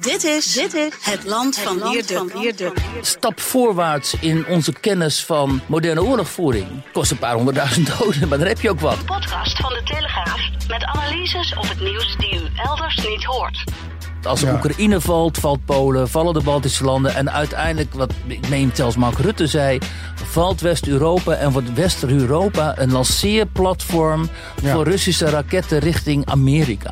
Dit is, dit is het land van Wierduk. Stap voorwaarts in onze kennis van moderne oorlogvoering. Kost een paar honderdduizend doden, maar dan heb je ook wat. Podcast van de Telegraaf met analyses op het nieuws die u elders niet hoort. Als Oekraïne valt, valt Polen, vallen de Baltische landen. En uiteindelijk, wat ik meen zelfs Mark Rutte zei, valt West-Europa en wordt West-Europa een lanceerplatform voor Russische raketten richting Amerika.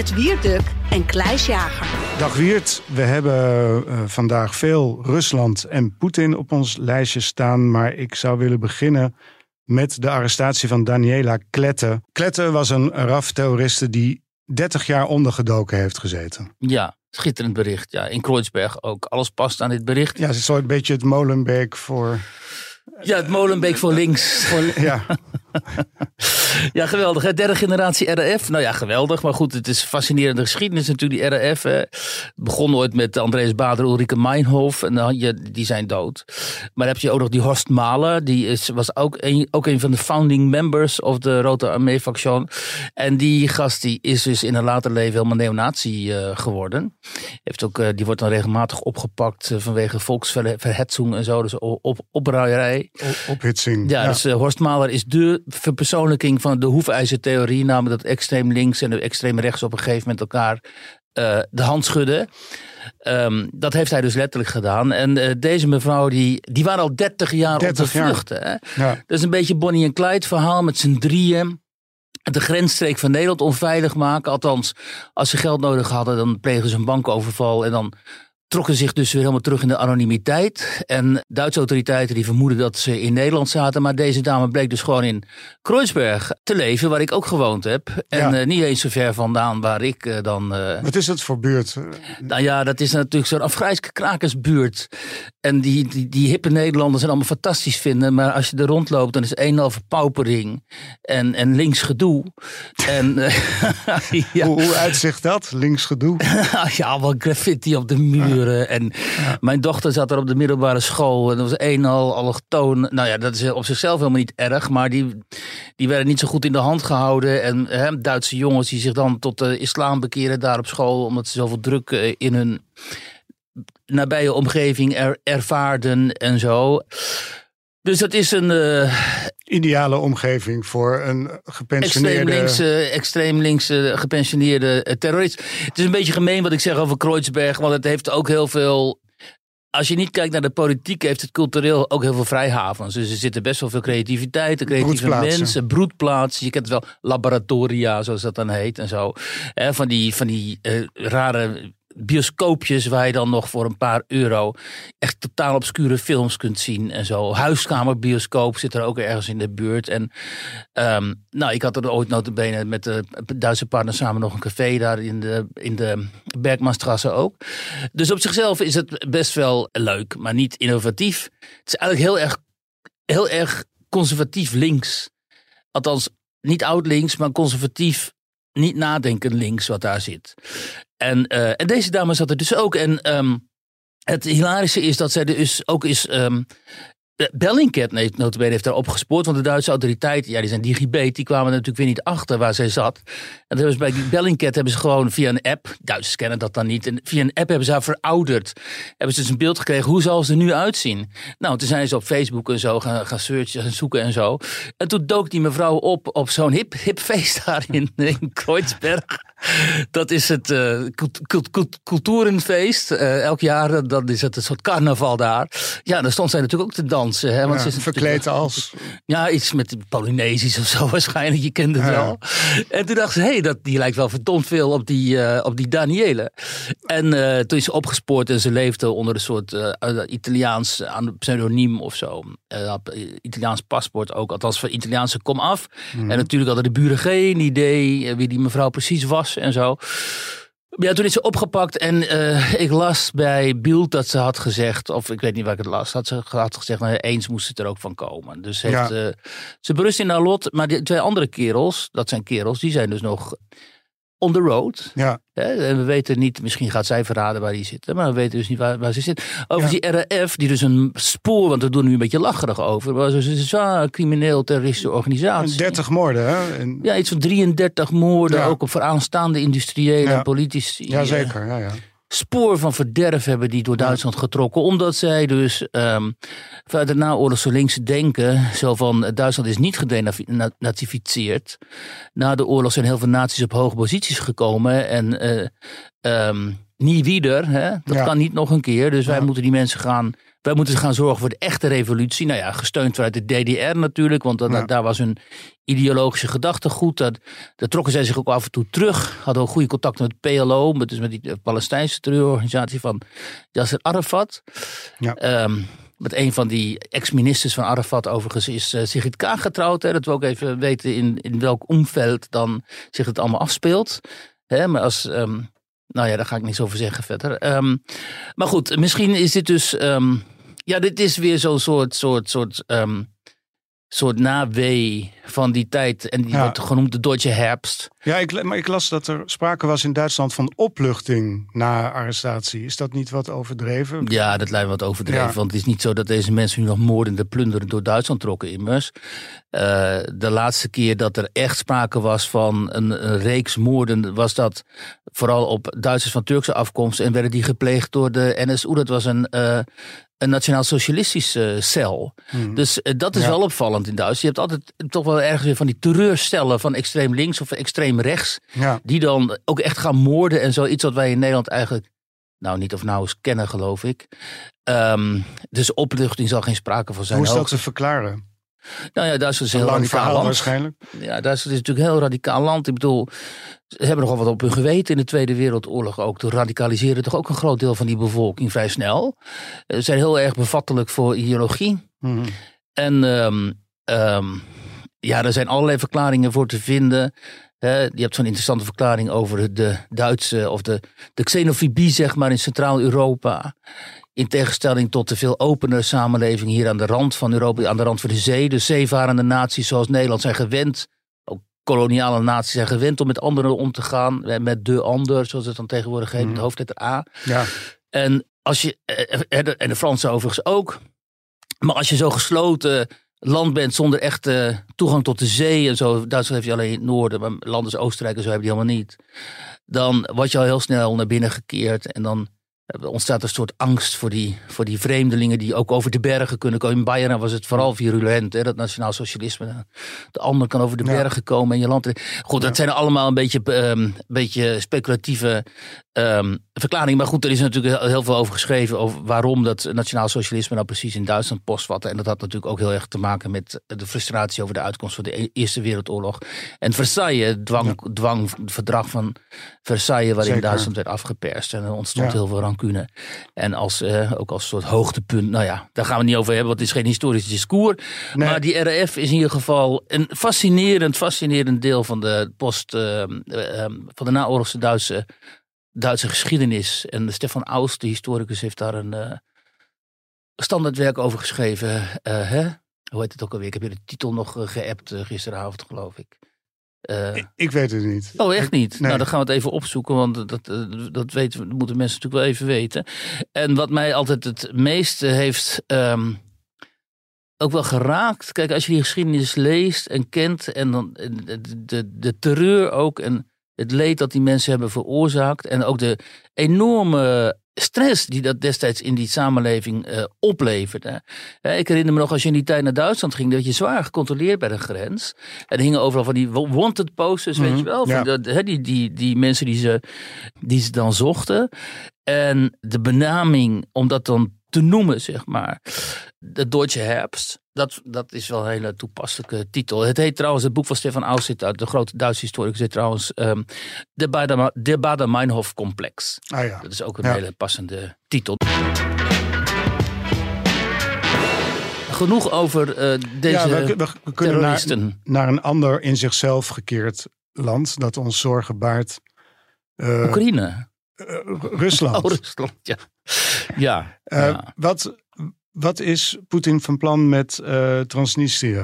Met Wierduk en Kleis Jager. Dag Wiert, we hebben uh, vandaag veel Rusland en Poetin op ons lijstje staan. Maar ik zou willen beginnen met de arrestatie van Daniela Klette. Klette was een RAF-terroriste die 30 jaar ondergedoken heeft gezeten. Ja, schitterend bericht. Ja, in Kreuzberg ook. Alles past aan dit bericht. Ja, het is een beetje het Molenbeek voor... Ja, het Molenbeek voor links. Ja. ja, geweldig. Hè? Derde generatie RAF. Nou ja, geweldig. Maar goed, het is fascinerende geschiedenis natuurlijk, die RAF. Het begon ooit met Andreas Bader, Ulrike Meinhof. En dan, ja, die zijn dood. Maar dan heb je ook nog die Horst Mahler. Die is, was ook een, ook een van de founding members of de Rote Armee-faction. En die gast die is dus in een later leven helemaal neonazi uh, geworden. Heeft ook, uh, die wordt dan regelmatig opgepakt uh, vanwege volksverhetsing en zo. Dus op, op, ophitsing. Ja, ja. dus Horst Mahler is de verpersoonlijking van de hoefijzertheorie, namelijk dat extreem links en extreem rechts op een gegeven moment elkaar uh, de hand schudden. Um, dat heeft hij dus letterlijk gedaan. En uh, deze mevrouw, die, die waren al 30 jaar 30 op de vlucht. Hè? Ja. Dat is een beetje Bonnie en Clyde verhaal met z'n drieën. De grensstreek van Nederland onveilig maken. Althans, als ze geld nodig hadden, dan plegen ze een bankoverval en dan trokken zich dus weer helemaal terug in de anonimiteit. En Duitse autoriteiten die vermoeden dat ze in Nederland zaten. Maar deze dame bleek dus gewoon in Kreuzberg te leven, waar ik ook gewoond heb. En ja. uh, niet eens zo ver vandaan waar ik uh, dan... Uh, Wat is dat voor buurt? Nou ja, dat is natuurlijk zo'n afgrijzelijke krakersbuurt. En die, die, die hippe Nederlanders zijn allemaal fantastisch vinden. Maar als je er rondloopt, dan is een al verpaupering en, en links gedoe. en, ja. hoe, hoe uitzicht dat, links gedoe? ja, allemaal graffiti op de muur. En ja. mijn dochter zat er op de middelbare school. En er was een al allochtoon. Nou ja, dat is op zichzelf helemaal niet erg. Maar die, die werden niet zo goed in de hand gehouden. En hè, Duitse jongens die zich dan tot de islam bekeren daar op school. Omdat ze zoveel druk in hun nabije omgeving er, ervaarden en zo. Dus dat is een. Uh, Ideale omgeving voor een gepensioneerde. Extreem linkse, extreem linkse gepensioneerde terrorist. Het is een beetje gemeen wat ik zeg over Kreuzberg, want het heeft ook heel veel. Als je niet kijkt naar de politiek, heeft het cultureel ook heel veel vrijhavens. Dus er zitten best wel veel creativiteit, creatieve mensen, broedplaatsen. Je kent wel, laboratoria, zoals dat dan heet en zo. He, van die, van die uh, rare bioscoopjes waar je dan nog voor een paar euro echt totaal obscure films kunt zien en zo. Huiskamerbioscoop zit er ook ergens in de buurt. En um, nou, ik had er ooit notabene met de Duitse partner samen nog een café daar in de, in de Bergmanstrasse ook. Dus op zichzelf is het best wel leuk, maar niet innovatief. Het is eigenlijk heel erg, heel erg conservatief links. Althans, niet oud links, maar conservatief niet nadenken links wat daar zit. En, uh, en deze dame zat er dus ook. En um, het hilarische is dat zij dus ook is. Um, Bellingcat notabene heeft daar opgespoord. Want de Duitse autoriteiten, ja, die zijn digibet, die kwamen natuurlijk weer niet achter waar zij zat. En hebben ze bij Bellingcat hebben ze gewoon via een app, Duitsers kennen dat dan niet, en via een app hebben ze haar verouderd. Hebben ze dus een beeld gekregen, hoe zal ze er nu uitzien? Nou, toen zijn ze op Facebook en zo gaan, gaan searchen, gaan zoeken en zo. En toen dook die mevrouw op op zo'n hip, hip feest daar in, in Kreuzberg. Dat is het uh, cult, cult, culturenfeest. Uh, elk jaar dan is het een soort carnaval daar. Ja, dan stond zij natuurlijk ook te dansen. Hè, want ja, ze verkleed als... Ja, iets met Polynesisch of zo waarschijnlijk. Je kent het ja. wel. En toen dacht ze, hé, hey, dat, die lijkt wel verdomd veel op die, uh, op die Daniele. En toen is ze opgespoord en ze leefde onder een soort Italiaans pseudoniem of zo. Italiaans paspoort ook, althans van Italiaanse komaf. Mm. En natuurlijk hadden de buren geen idee wie die mevrouw precies was en zo. Ja, toen is ze opgepakt en uh, ik las bij Bild dat ze had gezegd, of ik weet niet waar ik het las, had ze had gezegd, nou, eens moest het er ook van komen. Dus heeft, ja. uh, ze berust in haar lot, maar die twee andere kerels, dat zijn kerels, die zijn dus nog on the road. Ja. Hè, en we weten niet, misschien gaat zij verraden waar die zit. Maar we weten dus niet waar, waar ze zit. Over die RAF, die dus een spoor, want we doen nu een beetje lacherig over. Maar dus een zwaar crimineel terroristische organisatie. 30 moorden, hè? En, Ja, iets van 33 moorden, Ja. ook op vooraanstaande industriële en politici. ja, eh, zeker. Ja, ja. Spoor van verderf hebben die door Duitsland getrokken. Omdat zij dus ehm vanuit het naoorlogse linkse denken, zo van eh, Duitsland is niet gedenazificeerd. Na de oorlog zijn heel veel naties op hoge posities gekomen. En eh ehm nie wieder, hè? dat Ja. kan niet nog een keer. Dus wij Ja. moeten die mensen gaan... Wij moeten gaan zorgen voor de echte revolutie. Nou ja, gesteund vanuit de DDR natuurlijk. Want Ja. daar was hun ideologische gedachtegoed. Daar, daar trokken zij zich ook af en toe terug. Hadden ook goede contacten met PLO. Met, dus met die Palestijnse terreurorganisatie van Yasser Arafat. Ja. Ehm, met een van die ex-ministers van Arafat overigens is eh, Sigrid Kaag getrouwd. Hè, dat we ook even weten in, in welk omveld dan zich het allemaal afspeelt. Hè, maar als... ehm, nou ja, daar ga ik niks over zeggen verder. Ehm, maar goed, misschien is dit dus... ehm, ja, dit is weer zo'n soort, soort, soort, ehm, soort nawee van die tijd. En die Ja. wordt genoemd de Deutsche Herbst. Ja, ik, maar ik las dat er sprake was in Duitsland van opluchting na arrestatie. Is dat niet wat overdreven? Ja, dat lijkt me wat overdreven. Ja. Want het is niet zo dat deze mensen nu nog moordende plunderen door Duitsland trokken immers. Eh, de laatste keer dat er echt sprake was van een, een reeks moorden... was dat vooral op Duitsers van Turkse afkomst... en werden die gepleegd door de NSU. Dat was een, eh, een nationaal-socialistische cel. Hmm. Dus eh, dat is Ja. wel opvallend in Duitsland. Je hebt altijd toch wel ergens weer van die terreurstellen... van extreem links of extreem rechts... Ja, die dan ook echt gaan moorden en zo. Iets wat wij in Nederland eigenlijk nou niet of nauwelijks kennen, geloof ik. Ehm, dus opluchting zal geen sprake van zijn. hoe is dat te verklaren? Nou ja, Duitsland is Een heel lang radicaal land. waarschijnlijk. Ja, Duitsland is natuurlijk een heel radicaal land. Ik bedoel, ze hebben nogal wat op hun geweten in de Tweede Wereldoorlog ook. Toen radicaliseerde toch ook een groot deel van die bevolking vrij snel. Eh, Ze zijn heel erg bevattelijk voor ideologie. Mhm. En ehm, ehm, ja, er zijn allerlei verklaringen voor te vinden. Je hebt zo'n interessante verklaring over de Duitse of de, de xenofobie, zeg maar, in Centraal-Europa. In tegenstelling tot de veel opener samenleving hier aan de rand van Europa, aan de rand van de zee. De zeevarende naties zoals Nederland zijn gewend, ook koloniale naties zijn gewend om met anderen om te gaan. eh, Met de ander, zoals het dan tegenwoordig heet, met de hoofdletter A. Ja, En, als je, eh, eh, en de Fransen overigens ook. Maar als je zo gesloten land bent zonder echte toegang tot de zee en zo. Duitsland heeft je alleen in het noorden, maar landen als Oostenrijk en zo hebben die helemaal niet. Dan word je al heel snel naar binnen gekeerd en dan eh, ontstaat een soort angst voor die, voor die vreemdelingen die ook over de bergen kunnen komen. In Bayern was het vooral virulent, hè, dat nationaal socialisme. De ander kan over de Ja. bergen komen en je land. Goed, dat zijn allemaal een beetje, een beetje speculatieve ehm, verklaringen. Maar goed, er is natuurlijk heel, veel over geschreven over waarom dat nationaal socialisme nou precies in Duitsland postvatte. En dat had natuurlijk ook heel erg te maken met de frustratie over de uitkomst van de E- Eerste Wereldoorlog. En Versailles, het dwang, dwangverdrag van Versailles, waarin Zeker. Duitsland werd afgeperst. En er ontstond Ja. heel veel rancune. En als, eh, ook als soort hoogtepunt, nou ja, daar gaan we het niet over hebben, want het is geen historisch discours. Nee. Maar die RAF is in ieder geval een fascinerend, fascinerend deel van de post, ehm, ehm, van de naoorlogse Duitse, Duitse geschiedenis. En Stefan Aust, de historicus, heeft daar een eh, standaardwerk over geschreven. Eh, hè? Hoe heet het ook alweer? Ik heb je de titel nog eh, geappt gisteravond, geloof ik. Ik, ik weet het niet. Oh, echt Ik- niet? nee. Nou, dan gaan we het even opzoeken, want dat, dat, weten, dat moeten mensen natuurlijk wel even weten. En wat mij altijd het meeste heeft ehm, ook wel geraakt. Kijk, als je die geschiedenis leest en kent en dan de, de, de terreur ook en het leed dat die mensen hebben veroorzaakt en ook de enorme stress die dat destijds in die samenleving eh, opleverde. Ik herinner me nog als je in die tijd naar Duitsland ging, dat je zwaar gecontroleerd bij de grens. En er hingen overal van die wanted posters, weet Mhm, je wel. Van ja. dat- hè, die, die, die mensen die ze, die ze dan zochten. En de benaming, om dat dan te noemen, zeg maar. De Deutsche Herbst. Dat, dat is wel een hele toepasselijke titel. Het heet trouwens, het boek van Stefan Ausit, uit de grote Duitse historicus, heet trouwens ehm, De Bader, de Bader-Meinhof-complex. Ah ja. Dat is ook een Ja. hele passende titel. Genoeg over eh, deze ja, we, we- we kunnen naar, terroristen. naar een ander in zichzelf gekeerd land dat ons zorgen baart. Eh, Oekraïne. eh, Rusland. Oh, Rusland, ja. Ja, Eh, ja. wat, wat is Poetin van plan met eh Transnistrië?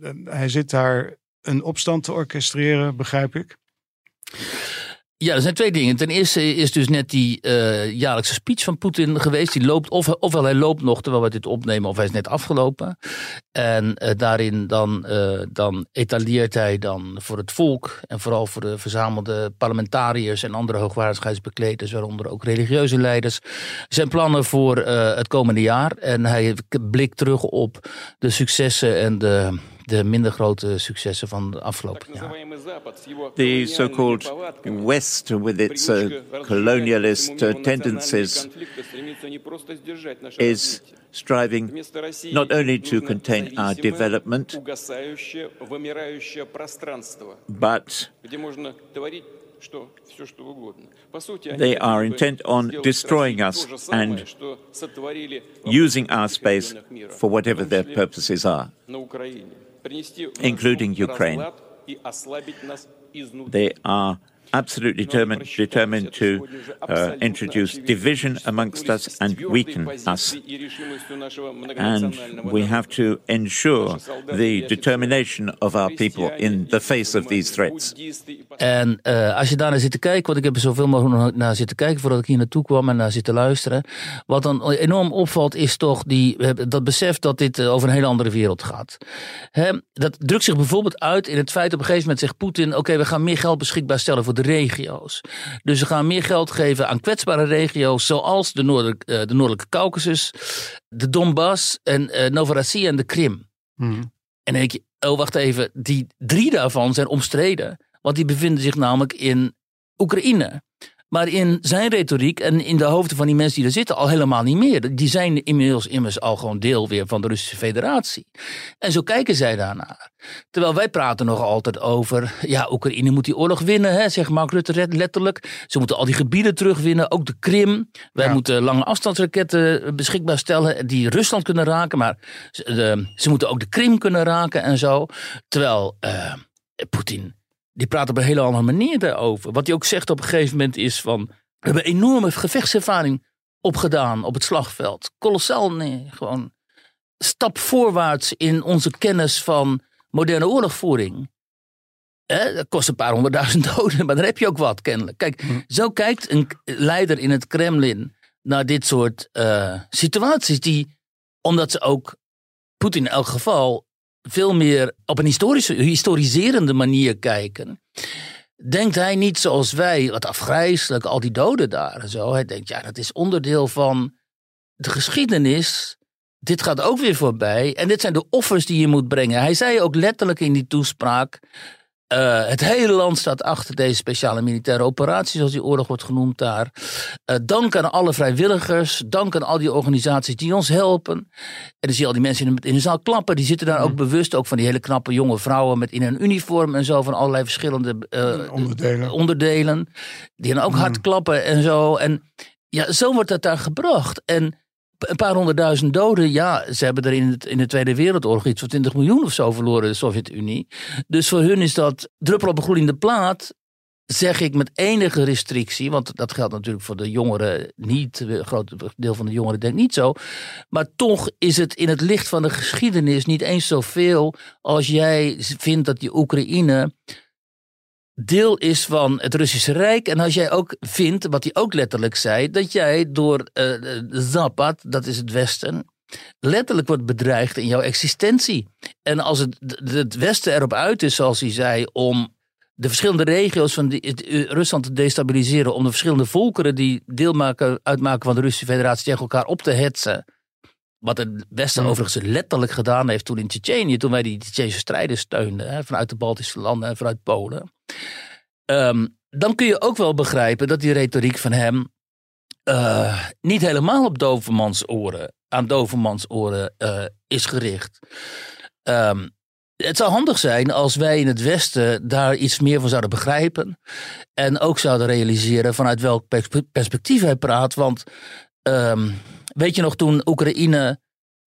Eh, hij zit daar een opstand te orchestreren, begrijp ik. Ja, er zijn twee dingen. Ten eerste is dus net die uh, jaarlijkse speech van Poetin geweest. Die loopt, of, ofwel hij loopt nog terwijl we dit opnemen, of hij is net afgelopen. En uh, daarin dan, uh, dan etaleert hij dan voor het volk en vooral voor de verzamelde parlementariërs en andere hoogwaardigheidsbekleders, waaronder ook religieuze leiders, zijn plannen voor het komende jaar. En hij blikt terug op de successen en de de minder grote successen van de afgelopen jaar. The so-called West, with its uh, colonialist uh, tendencies, is striving not only to contain our development, but they are intent on destroying us and using our space for whatever their purposes are including Ukraine. They are absolutely determined, determined to uh, introduce division amongst us and weaken us. And we have to ensure the determination of our people in the face of these threats. En uh, als je daar naar zit te kijken, want ik heb er zoveel mogelijk naar zitten kijken voordat ik hier naartoe kwam en naar zitten luisteren. Wat dan enorm opvalt is toch die, dat besef dat dit uh, over een hele andere wereld gaat. Dat drukt zich bijvoorbeeld uit in het feit op een gegeven moment zegt Poetin, oké we gaan meer geld beschikbaar stellen voor de regio's. Dus we gaan meer geld geven aan kwetsbare regio's zoals de, Noordelijk, uh, de Noordelijke Caucasus, de Donbass en uh, Novorossiya en de Krim. Hmm. En dan denk je, oh wacht even, die drie daarvan zijn omstreden. Want die bevinden zich namelijk in Oekraïne. Maar in zijn retoriek en in de hoofden van die mensen die er zitten al helemaal niet meer. Die zijn inmiddels immers al gewoon deel weer van de Russische federatie. En zo kijken zij daarnaar. Terwijl wij praten nog altijd over, ja, Oekraïne moet die oorlog winnen, hè, zegt Mark Rutte letterlijk. Ze moeten al die gebieden terugwinnen, ook de Krim. Wij moeten lange afstandsraketten beschikbaar stellen die Rusland kunnen raken. Maar ze, ze moeten ook de Krim kunnen raken en zo. Terwijl uh, Poetin die praat op een hele andere manier daarover. Wat hij ook zegt op een gegeven moment is van... We hebben enorme gevechtservaring opgedaan op het slagveld. Kolossaal, nee, gewoon stap voorwaarts in onze kennis van moderne oorlogvoering. Eh, dat kost een paar honderdduizend doden, maar dan heb je ook wat kennelijk. Kijk, hm. zo kijkt een leider in het Kremlin naar dit soort uh, situaties. Die, omdat ze ook Poetin in elk geval veel meer op een historische, historiserende manier kijken. Denkt hij niet zoals wij, wat afgrijzelijk, al die doden daar en zo. Hij denkt, ja, dat is onderdeel van de geschiedenis. Dit gaat ook weer voorbij. En dit zijn de offers die je moet brengen. Hij zei ook letterlijk in die toespraak. Uh, het hele land staat achter deze speciale militaire operatie, zoals die oorlog wordt genoemd daar. Uh, dank aan alle vrijwilligers, dank aan al die organisaties die ons helpen. En dan zie je al die mensen in de, in de zaal klappen. Die zitten daar ook mhm. bewust, ook van die hele knappe jonge vrouwen met in een uniform en zo, van allerlei verschillende uh, onderdelen. onderdelen. Die dan ook hard mhm. klappen en zo. En ja, zo wordt dat daar gebracht. En een paar honderdduizend doden. Ja, ze hebben er in, het, in de Tweede Wereldoorlog iets van 20 miljoen of zo verloren, de Sovjet-Unie. Dus voor hun is dat druppel op een gloeiende plaat. Zeg ik met enige restrictie, want dat geldt natuurlijk voor de jongeren niet. Een groot deel van de jongeren denkt niet zo. Maar toch is het in het licht van de geschiedenis niet eens zoveel als jij vindt dat die Oekraïne deel is van het Russische Rijk. En als jij ook vindt, wat hij ook letterlijk zei, dat jij door uh, Zapad, dat is het Westen, letterlijk wordt bedreigd in jouw existentie. En als het, het Westen erop uit is, zoals hij zei, om de verschillende regio's van die, Rusland te destabiliseren, om de verschillende volkeren die deel maken, uitmaken van de Russische Federatie tegen elkaar op te hetsen. Wat het Westen mm. overigens letterlijk gedaan heeft toen in Tsjetsjenië, toen wij die Tsjechische strijders steunden, hè, vanuit de Baltische landen en vanuit Polen. Ehm, dan kun je ook wel begrijpen dat die retoriek van hem uh, niet helemaal op dovermans oren, aan dovermans oren uh, is gericht. Um, het zou handig zijn als wij in het Westen daar iets meer van zouden begrijpen. En ook zouden realiseren vanuit welk perspectief hij praat. Want um, weet je nog toen Oekraïne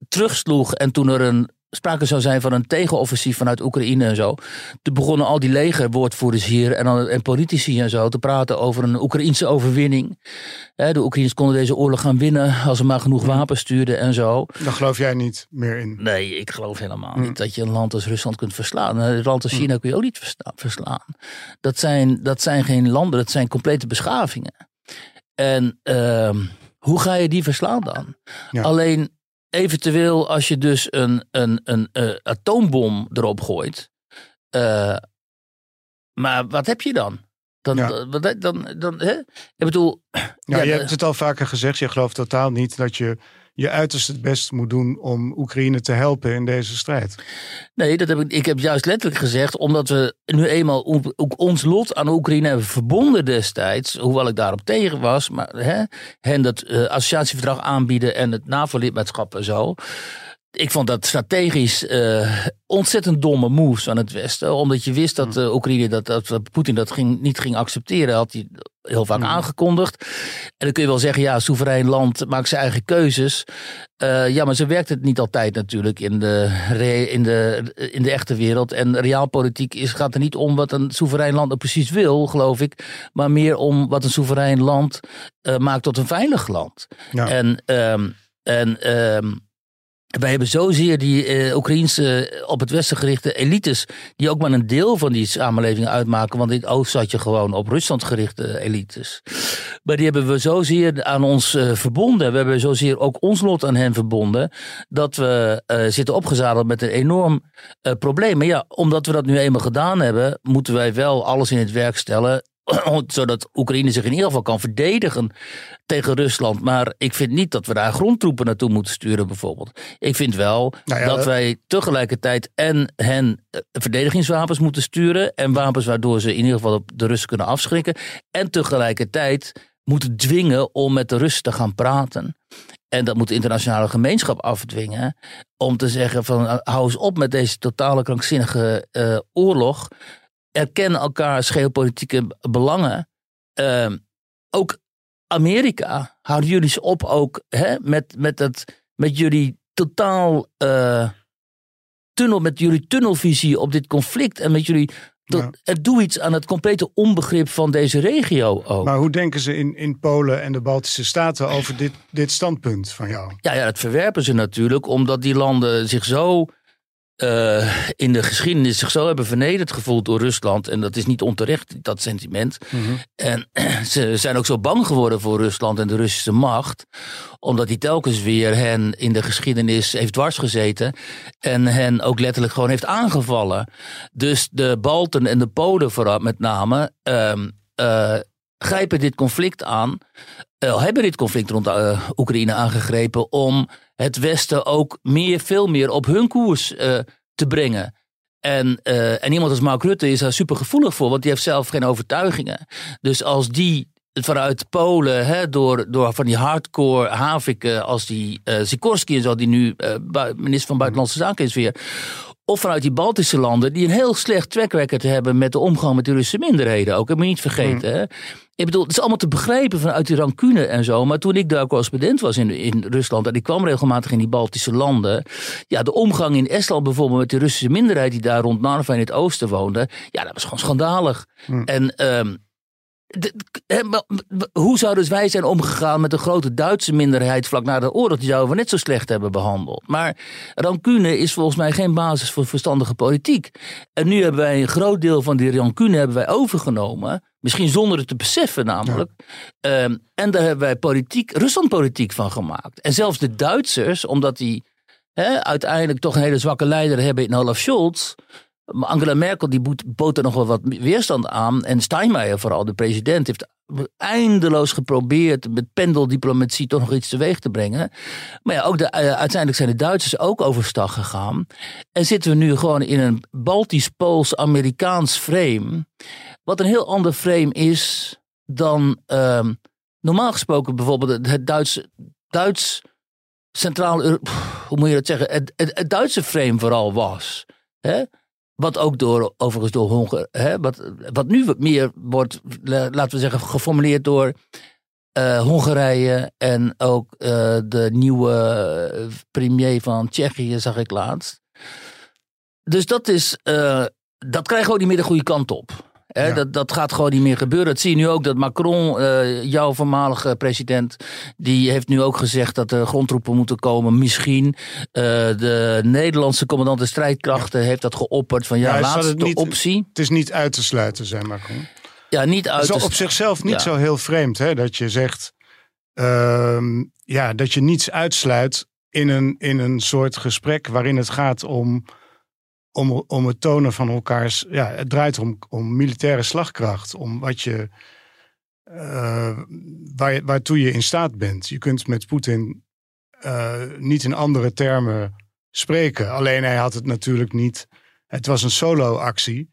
terugsloeg en toen er een sprake zou zijn van een tegenoffensief vanuit Oekraïne en zo. Toen begonnen al die legerwoordvoerders hier en, dan, en politici en zo te praten over een Oekraïnse overwinning. de Oekraïners konden deze oorlog gaan winnen als ze maar genoeg wapens stuurden en zo. Daar geloof jij niet meer in? Nee, ik geloof helemaal niet dat je een land als Rusland kunt verslaan. Een land als China kun je ook niet verslaan. Dat zijn, dat zijn geen landen, dat zijn complete beschavingen. En ehm, hoe ga je die verslaan dan? Alleen eventueel als je dus een, een, een, uh, atoombom erop gooit. Uh, maar wat heb je dan? Dan, ja. dan, dan, dan, hè? Ik bedoel. Ja, je hebt het al vaker gezegd. Je gelooft totaal niet dat je je uiterst het best moet doen om Oekraïne te helpen in deze strijd. Nee, dat heb ik, ik heb juist letterlijk gezegd, omdat we nu eenmaal ook ons lot aan Oekraïne hebben verbonden destijds, hoewel ik daarop tegen was, maar hè, hen dat uh, associatieverdrag aanbieden en het NAVO-lidmaatschap en zo ik vond dat strategisch uh, ontzettend domme moves aan het Westen. Omdat je wist dat uh, Oekraïne, dat, dat Poetin dat ging, niet ging accepteren. Had hij heel vaak hmm. aangekondigd. En dan kun je wel zeggen, ja, soeverein land maakt zijn eigen keuzes. Uh, ja, maar zo werkt het niet altijd natuurlijk in de, in de, in de echte wereld. En realpolitiek is, gaat er niet om wat een soeverein land er precies wil, geloof ik. Maar meer om wat een soeverein land maakt tot een veilig land. Ja. En, um, en um, wij hebben zozeer die uh, Oekraïnse eh, op het westen gerichte elites, die ook maar een deel van die samenleving uitmaken, want in het oosten zat je gewoon op Rusland gerichte elites. Maar die hebben we zozeer aan ons verbonden. We hebben zozeer ook ons lot aan hen verbonden, dat we zitten opgezadeld met een enorm probleem. Maar ja, omdat we dat nu eenmaal gedaan hebben, moeten wij wel alles in het werk stellen zodat Oekraïne zich in ieder geval kan verdedigen tegen Rusland. Maar ik vind niet dat we daar grondtroepen naartoe moeten sturen, bijvoorbeeld. Ik vind wel nou dat wij tegelijkertijd en hen eh, verdedigingswapens moeten sturen. En wapens waardoor ze in ieder geval de Russen kunnen afschrikken. En tegelijkertijd moeten dwingen om met de Russen te gaan praten. En dat moet de internationale gemeenschap afdwingen. Om te zeggen van eh, hou eens op met deze totale krankzinnige uh, oorlog erkennen elkaars geopolitieke belangen. Uh, ook Amerika, houden jullie ze op ook hè, met, met, dat, met jullie totaal uh, tunnel, met jullie tunnelvisie op dit conflict en met jullie ja. Het doe iets aan het complete onbegrip van deze regio ook. Maar hoe denken ze in, in Polen en de Baltische Staten over dit, dit standpunt van jou? Ja, ja, dat verwerpen ze natuurlijk, omdat die landen zich zo uh, in de geschiedenis zich zo hebben vernederd gevoeld door Rusland. En dat is niet onterecht, dat sentiment. Mm -hmm. En ze zijn ook zo bang geworden voor Rusland en de Russische macht. Omdat die telkens weer hen in de geschiedenis heeft dwarsgezeten. En hen ook letterlijk gewoon heeft aangevallen. Dus de Balten en de Polen vooral met name... Uh, grijpen dit conflict aan. Uh, hebben dit conflict rond Oekraïne aangegrepen om het Westen ook meer, veel meer op hun koers uh, te brengen. En, en iemand als Mark Rutte is daar super gevoelig voor, want die heeft zelf geen overtuigingen. Dus als die vanuit Polen, hè, door, door van die hardcore haviken als die uh, Sikorski en zo, die nu minister van Buitenlandse Zaken is weer. Of vanuit die Baltische landen, die een heel slecht track record hebben met de omgang met de Russische minderheden. Ook, heb me niet vergeten. Mm. Hè? Ik bedoel, het is allemaal te begrijpen vanuit die rancune en zo. Maar toen ik daar correspondent was in, in Rusland en ik kwam regelmatig in die Baltische landen. Ja, de omgang in Estland bijvoorbeeld met de Russische minderheid die daar rond Narva in het oosten woonde. Ja, dat was gewoon schandalig. Mm. En um, hoe zouden wij zijn omgegaan met de grote Duitse minderheid vlak na de oorlog? Die zouden we net zo slecht hebben behandeld. Maar rancune is volgens mij geen basis voor verstandige politiek. En nu hebben wij een groot deel van die rancune hebben wij overgenomen. Misschien zonder het te beseffen namelijk. Ehm, en daar hebben wij politiek, Ruslandpolitiek van gemaakt. En zelfs de Duitsers, omdat die uiteindelijk toch een hele zwakke leider hebben in Olaf Scholz Angela Merkel die bood er nog wel wat weerstand aan. En Steinmeier vooral, de president, heeft eindeloos geprobeerd met pendeldiplomatie toch nog iets teweeg te brengen. Maar ja, ook de, uh, uiteindelijk zijn de Duitsers ook overstag gegaan. En zitten we nu gewoon in een Baltisch-Pools-Amerikaans frame. Wat een heel ander frame is dan uh, normaal gesproken bijvoorbeeld het Duits, Duits Centraal, hoe moet je dat zeggen? Het, het, het Duitse frame vooral was. Hè? Wat ook door, overigens door Hongarije, wat, wat nu meer wordt, laten we zeggen, geformuleerd door uh, Hongarije en ook uh, de nieuwe premier van Tsjechië, zag ik laatst. Dus dat is, eh, dat krijgt ook niet meer de goede kant op. Hè, Ja. dat, dat gaat gewoon niet meer gebeuren. Dat zie je nu ook dat Macron, eh, jouw voormalige president, die heeft nu ook gezegd dat er grondtroepen moeten komen. Misschien Eh, de Nederlandse commandant de strijdkrachten heeft dat geopperd van ja, zat laatste het niet- optie. Het is niet uit te sluiten, zei Macron. Ja, niet uit Het is op zichzelf niet Ja. zo heel vreemd hè, dat je zegt ehm, ja, dat je niets uitsluit in een, in een soort gesprek waarin het gaat om, om, om het tonen van elkaars. Ja, het draait om, om militaire slagkracht, om wat je. eh, waar, waartoe je in staat bent. Je kunt met Poetin eh, niet in andere termen spreken. Alleen hij had het natuurlijk niet. Het was een solo-actie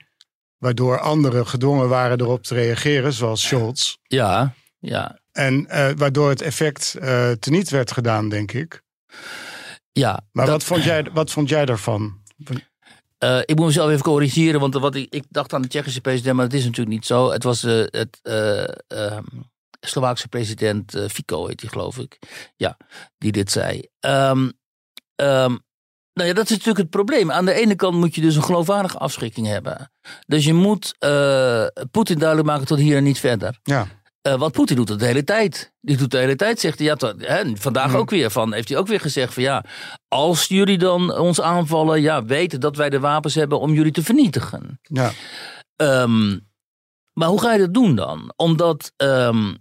waardoor anderen gedwongen waren erop te reageren, zoals Scholz. Ja, ja, En eh, waardoor het effect teniet werd gedaan, denk ik. ja. Maar Dat- wat, vond jij, wat vond jij daarvan? Eh, ik moet mezelf even corrigeren, want wat ik, ik dacht aan de Tsjechische president, maar dat is natuurlijk niet zo. Het was eh, het eh, ehm, Slovaakse president Fico, heet hij geloof ik. Ja, die dit zei. Ehm, nou ja, dat is natuurlijk het probleem. Aan de ene kant moet je dus een geloofwaardige afschrikking hebben. Dus je moet Poetin duidelijk maken tot hier en niet verder. Ja, Eh, wat Poetin doet dat de hele tijd. Die doet de hele tijd, zegt hij. Ja, hè, vandaag Hmm. ook weer van. Heeft hij ook weer gezegd van ja. Als jullie dan ons aanvallen. Ja, weten dat wij de wapens hebben om jullie te vernietigen. ja. Ehm, maar hoe ga je dat doen dan? Omdat ehm,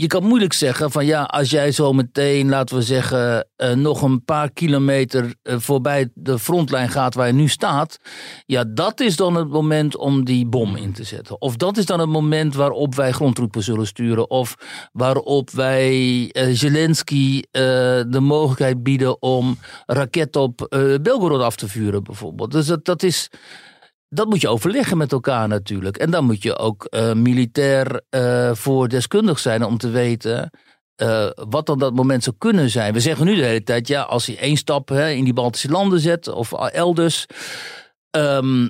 je kan moeilijk zeggen van ja, als jij zo meteen, laten we zeggen, eh, nog een paar kilometer eh, voorbij de frontlijn gaat waar je nu staat. Ja, dat is dan het moment om die bom in te zetten. Of dat is dan het moment waarop wij grondtroepen zullen sturen. Of waarop wij eh, Zelensky de mogelijkheid bieden om raketten op Belgorod af te vuren bijvoorbeeld. Dus dat, dat is dat moet je overleggen met elkaar natuurlijk. En dan moet je ook eh, militair eh, voor deskundig zijn om te weten eh, wat dan dat moment zou kunnen zijn. We zeggen nu de hele tijd, ja, als hij één stap hè, in die Baltische landen zet of elders. ehm,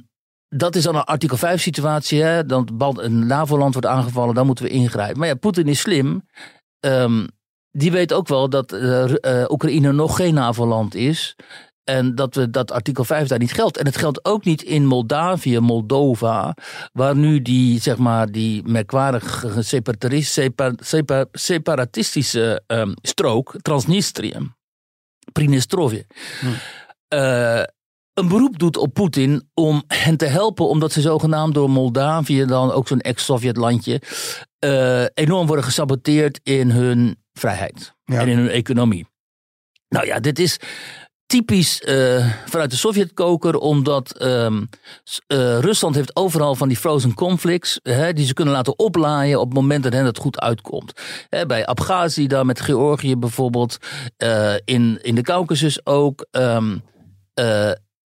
dat is dan een artikel 5 situatie. Hè? Dan een NAVO-land wordt aangevallen, dan moeten we ingrijpen. Maar ja, Poetin is slim. Ehm, die weet ook wel dat Oekraïne nog geen NAVO-land is. En dat, we, dat artikel 5 daar niet geldt. En het geldt ook niet in Moldavië, Moldova, waar nu die, zeg maar, die merkwaardige separatisch- sepa- sepa- separatistische ehm, strook, Transnistrië, Prinestrovje, eh, een beroep doet op Poetin om hen te helpen, omdat ze zogenaamd door Moldavië, dan ook zo'n ex-Sovjet-landje, eh, enorm worden gesaboteerd in hun vrijheid Ja. en in hun economie. Nou ja, dit is typisch eh, vanuit de Sovjetkoker, omdat ehm, eh, Rusland heeft overal van die frozen conflicts, hè, die ze kunnen laten oplaaien op het moment dat hen dat goed uitkomt. Hè, bij Abhazie, daar met Georgië bijvoorbeeld, eh, in, in de Caucasus ook, ehm, eh,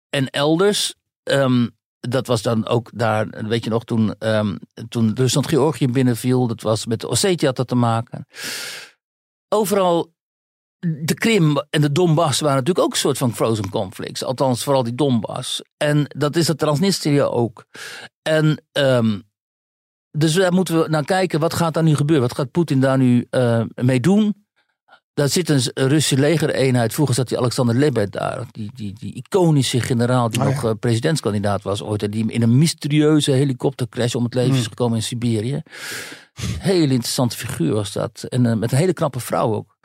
en elders. Ehm, dat was dan ook daar, weet je nog, toen, toen Rusland Georgië binnenviel, dat was met Ossetië had dat te maken. Overal de Krim en de Donbass waren natuurlijk ook een soort van frozen conflicts. Althans, vooral die Donbass. En dat is het Transnistrië ook. En ehm, dus daar moeten we naar kijken, wat gaat daar nu gebeuren? Wat gaat Poetin daar nu eh, mee doen? Daar zit een Russische legereenheid. Vroeger zat die Alexander Lebed daar. Die, die, die iconische generaal die Oh, ja. nog eh, presidentskandidaat was ooit. En die in een mysterieuze helikoptercrash om het leven Hmm. is gekomen in Siberië. Hele interessante figuur was dat. En eh, met een hele knappe vrouw ook.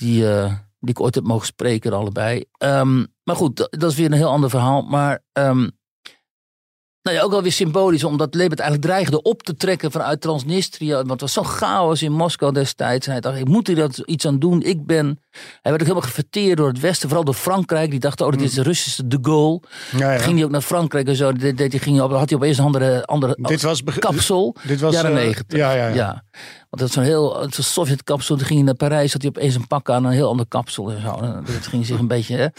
Die, eh, die ik ooit heb mogen spreken, allebei. Ehm, maar goed, dat, dat is weer een heel ander verhaal. Maar ehm, nou ja, ook alweer symbolisch, omdat Lebed eigenlijk dreigde op te trekken vanuit Transnistrië. Want het was zo'n chaos in Moskou destijds. En hij dacht, ik moet hier dat iets aan doen. Ik ben... Hij werd ook helemaal gefeteerd door het Westen, vooral door Frankrijk. Die dachten, oh, dit is de Russische de Gaulle. Ja, ja. Ging hij ook naar Frankrijk en zo. Ging, op- had hij opeens een andere, andere Dit was, kapsel. dit was jaren eh, 90. Ja, ja, ja. Want dat zo'n heel Sovjet-kapsel. Toen ging hij naar Parijs, had hij opeens een pak aan, een heel ander kapsel en zo. En Dat ging zich een beetje.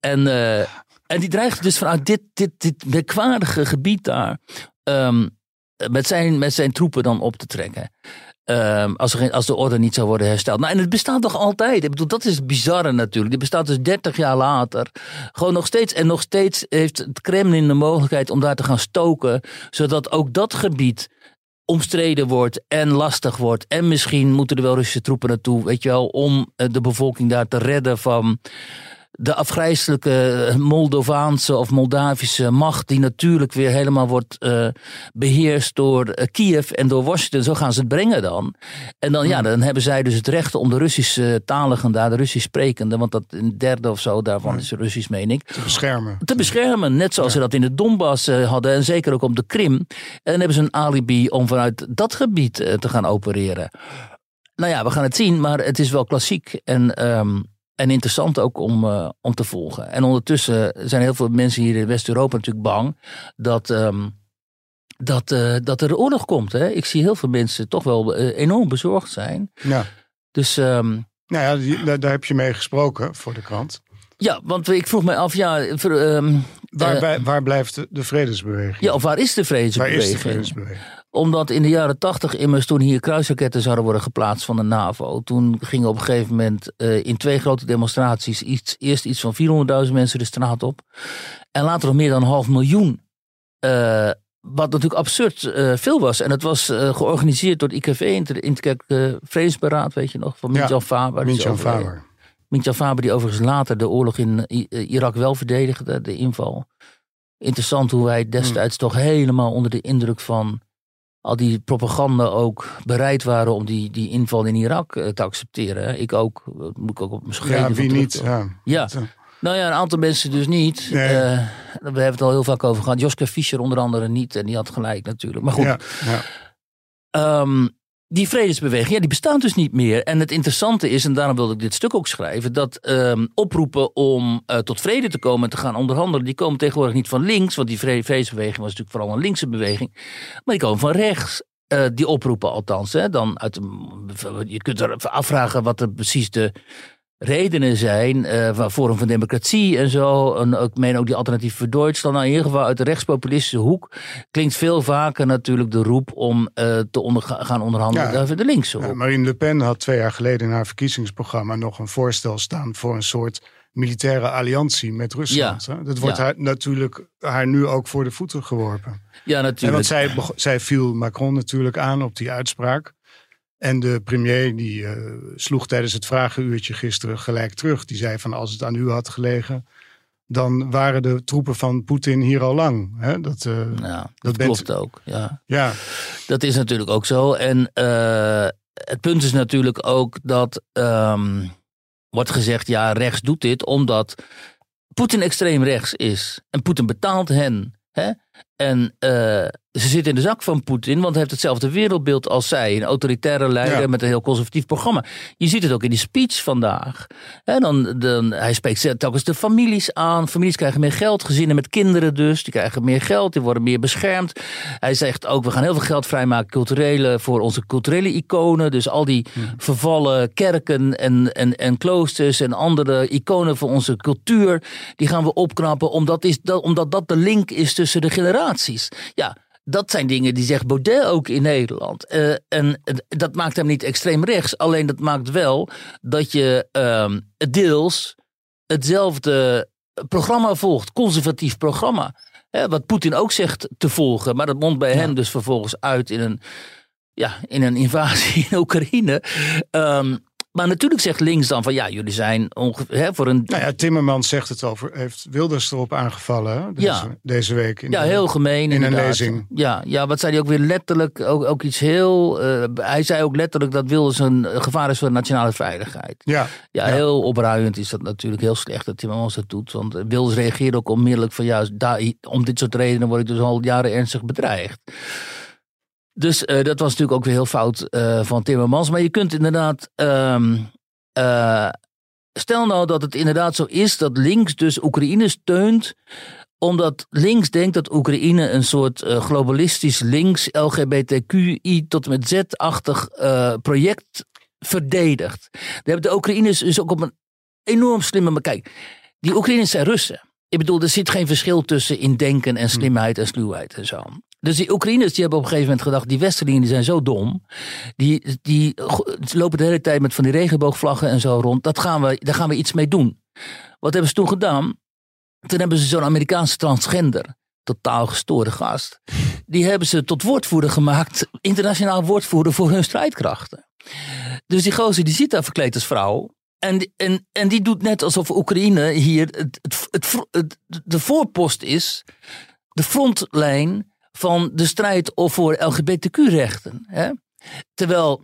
En, eh, en die dreigde dus vanuit dit, dit, dit merkwaardige gebied daar. ehm, met, zijn, met zijn troepen dan op te trekken. Ehm, als, er als de orde niet zou worden hersteld. Nou, en het bestaat nog altijd. Ik bedoel, dat is bizarre natuurlijk. Dit bestaat dus 30 jaar later. Gewoon nog steeds. En nog steeds heeft het Kremlin de mogelijkheid om daar te gaan stoken. Zodat ook dat gebied omstreden wordt en lastig wordt. En misschien moeten er wel Russische troepen naartoe, weet je wel, om eh, de bevolking daar te redden van de afgrijzelijke Moldovaanse of Moldavische macht, die natuurlijk weer helemaal wordt uh, beheerst door uh, Kiev en door Washington. Zo gaan ze het brengen dan. En dan, ja, dan hebben zij dus het recht om de Russische taligen daar, de Russisch sprekende, want dat een derde of zo daarvan is Russisch, meen ik. Te beschermen. Te beschermen, net zoals ze dat in de Donbass uh, hadden en zeker ook op de Krim. En dan hebben ze een alibi om vanuit dat gebied te gaan opereren. Nou ja, we gaan het zien, maar het is wel klassiek. En um, en interessant ook om, uh, om te volgen. En ondertussen zijn heel veel mensen hier in West-Europa natuurlijk bang dat, um, dat, uh, dat er oorlog komt. Hè? Ik zie heel veel mensen toch wel uh, enorm bezorgd zijn. Ja. Dus. Um, nou ja, daar, daar heb je mee gesproken voor de krant. Ja, want ik vroeg me af, ja. Um, waar, waar blijft de, de, vredesbeweging? Ja, of waar is de vredesbeweging? Waar is de vredesbeweging? Omdat in de jaren tachtig immers toen hier kruisraketten zouden worden geplaatst van de NAVO. Toen gingen op een gegeven moment uh, in twee grote demonstraties iets, eerst iets van 400.000 mensen de straat op. En later nog meer dan een half miljoen. Uh, wat natuurlijk absurd uh, veel was. En het was georganiseerd door het IKV, het Interkerk Vredesberaad, weet je nog, van Mintjan ja, Faber. Mintjan Faber. Mintjan Faber, die overigens later de oorlog in Irak wel verdedigde, de inval. Interessant hoe wij destijds hmm. toch helemaal onder de indruk van al die propaganda ook bereid waren om die, die inval in Irak uh, te accepteren. Ik ook, dat moet ik ook op mijn schrijven. Ja, wie niet? Ja. ja. Nou ja, een aantal mensen dus niet. Nee. Uh, we hebben het al heel vaak over gehad. Joske Fischer onder andere niet. En die had gelijk natuurlijk. Maar goed. Ja, ja. Um, die vredesbeweging, ja, die bestaat dus niet meer. En het interessante is, en daarom wilde ik dit stuk ook schrijven, dat um, oproepen om uh, tot vrede te komen en te gaan onderhandelen, die komen tegenwoordig niet van links, want die vredesbeweging was natuurlijk vooral een linkse beweging, maar die komen van rechts. Uh, die oproepen althans. Hè, dan uit je kunt er afvragen wat er precies de redenen zijn uh, van Forum van Democratie en zo. En ik meen ook die alternatief voor Duitsland. Nou, in ieder geval uit de rechtspopulistische hoek klinkt veel vaker natuurlijk de roep om uh, te onder, gaan onderhandelen ja, de linkse hoek. Ja, Marine Le Pen had twee jaar geleden in haar verkiezingsprogramma nog een voorstel staan voor een soort militaire alliantie met Rusland. Ja. Dat wordt haar, natuurlijk haar nu ook voor de voeten geworpen. Ja, natuurlijk. En want zij, zij viel Macron natuurlijk aan op die uitspraak. En de premier die uh, sloeg tijdens het vragenuurtje gisteren gelijk terug. Die zei van als het aan u had gelegen, dan waren de troepen van Poetin hier al lang. Hè? Dat, uh, ja, dat, dat klopt ook. Ja. ja, dat is natuurlijk ook zo. En uh, het punt is natuurlijk ook dat um, wordt gezegd, ja, rechts doet dit omdat Poetin extreem rechts is. En Poetin betaalt hen. Hè? En uh, ze zit in de zak van Poetin, want hij heeft hetzelfde wereldbeeld als zij. Een autoritaire leider met een heel conservatief programma. Je ziet het ook in die speech vandaag. En dan, dan, hij spreekt telkens de families aan. Families krijgen meer geld, gezinnen met kinderen dus. Die krijgen meer geld, die worden meer beschermd. Hij zegt ook, we gaan heel veel geld vrijmaken culturele, voor onze culturele iconen. Dus al die vervallen kerken en, en, en kloosters en andere iconen voor onze cultuur. Die gaan we opknappen, omdat, is, dat, omdat dat de link is tussen de generaties. Ja, dat zijn dingen die zegt Baudet ook in Nederland. Uh, en dat maakt hem niet extreem rechts. Alleen dat maakt wel dat je uh, deels hetzelfde programma volgt. Conservatief programma. Hè, wat Poetin ook zegt te volgen. Maar dat mondt bij ja. hem dus vervolgens uit in een, ja, in een invasie in Oekraïne. Um, maar natuurlijk zegt links dan van ja, jullie zijn ongeveer voor een. Nou ja, Timmermans zegt het over, heeft Wilders erop aangevallen deze, ja. deze week. In ja, de, heel gemeen. In een lezing. Ja, ja, wat zei hij ook weer letterlijk? Ook, ook iets heel. Uh, hij zei ook letterlijk dat Wilders een gevaar is voor de nationale veiligheid. Ja, ja, ja. heel opruiend is dat natuurlijk heel slecht dat Timmermans dat doet. Want Wilders reageert ook onmiddellijk van juist daar, om dit soort redenen word ik dus al jaren ernstig bedreigd. Dus uh, dat was natuurlijk ook weer heel fout uh, van Timmermans. Maar je kunt inderdaad. Um, uh, stel nou dat het inderdaad zo is dat links dus Oekraïne steunt omdat links denkt dat Oekraïne een soort globalistisch links LGBTQI tot en met Z-achtig project verdedigt. Daar hebben de Oekraïners dus ook op een enorm slimme... Kijk, die Oekraïners zijn Russen. Ik bedoel, er zit geen verschil tussen in denken en slimheid en sluwheid en zo. Dus die Oekraïners die hebben op een gegeven moment gedacht, die Westerlingen zijn zo dom. Die, die lopen de hele tijd met van die regenboogvlaggen en zo rond. Dat gaan we, daar gaan we iets mee doen. Wat hebben ze toen gedaan? Toen hebben ze zo'n Amerikaanse transgender, totaal gestoorde gast. Die hebben ze tot woordvoerder gemaakt, internationaal woordvoerder voor hun strijdkrachten. Dus die gozer die zit daar verkleed als vrouw. En, en, en die doet net alsof Oekraïne hier het, het, het, de voorpost is, de frontlijn van de strijd voor LGBTQ-rechten. Terwijl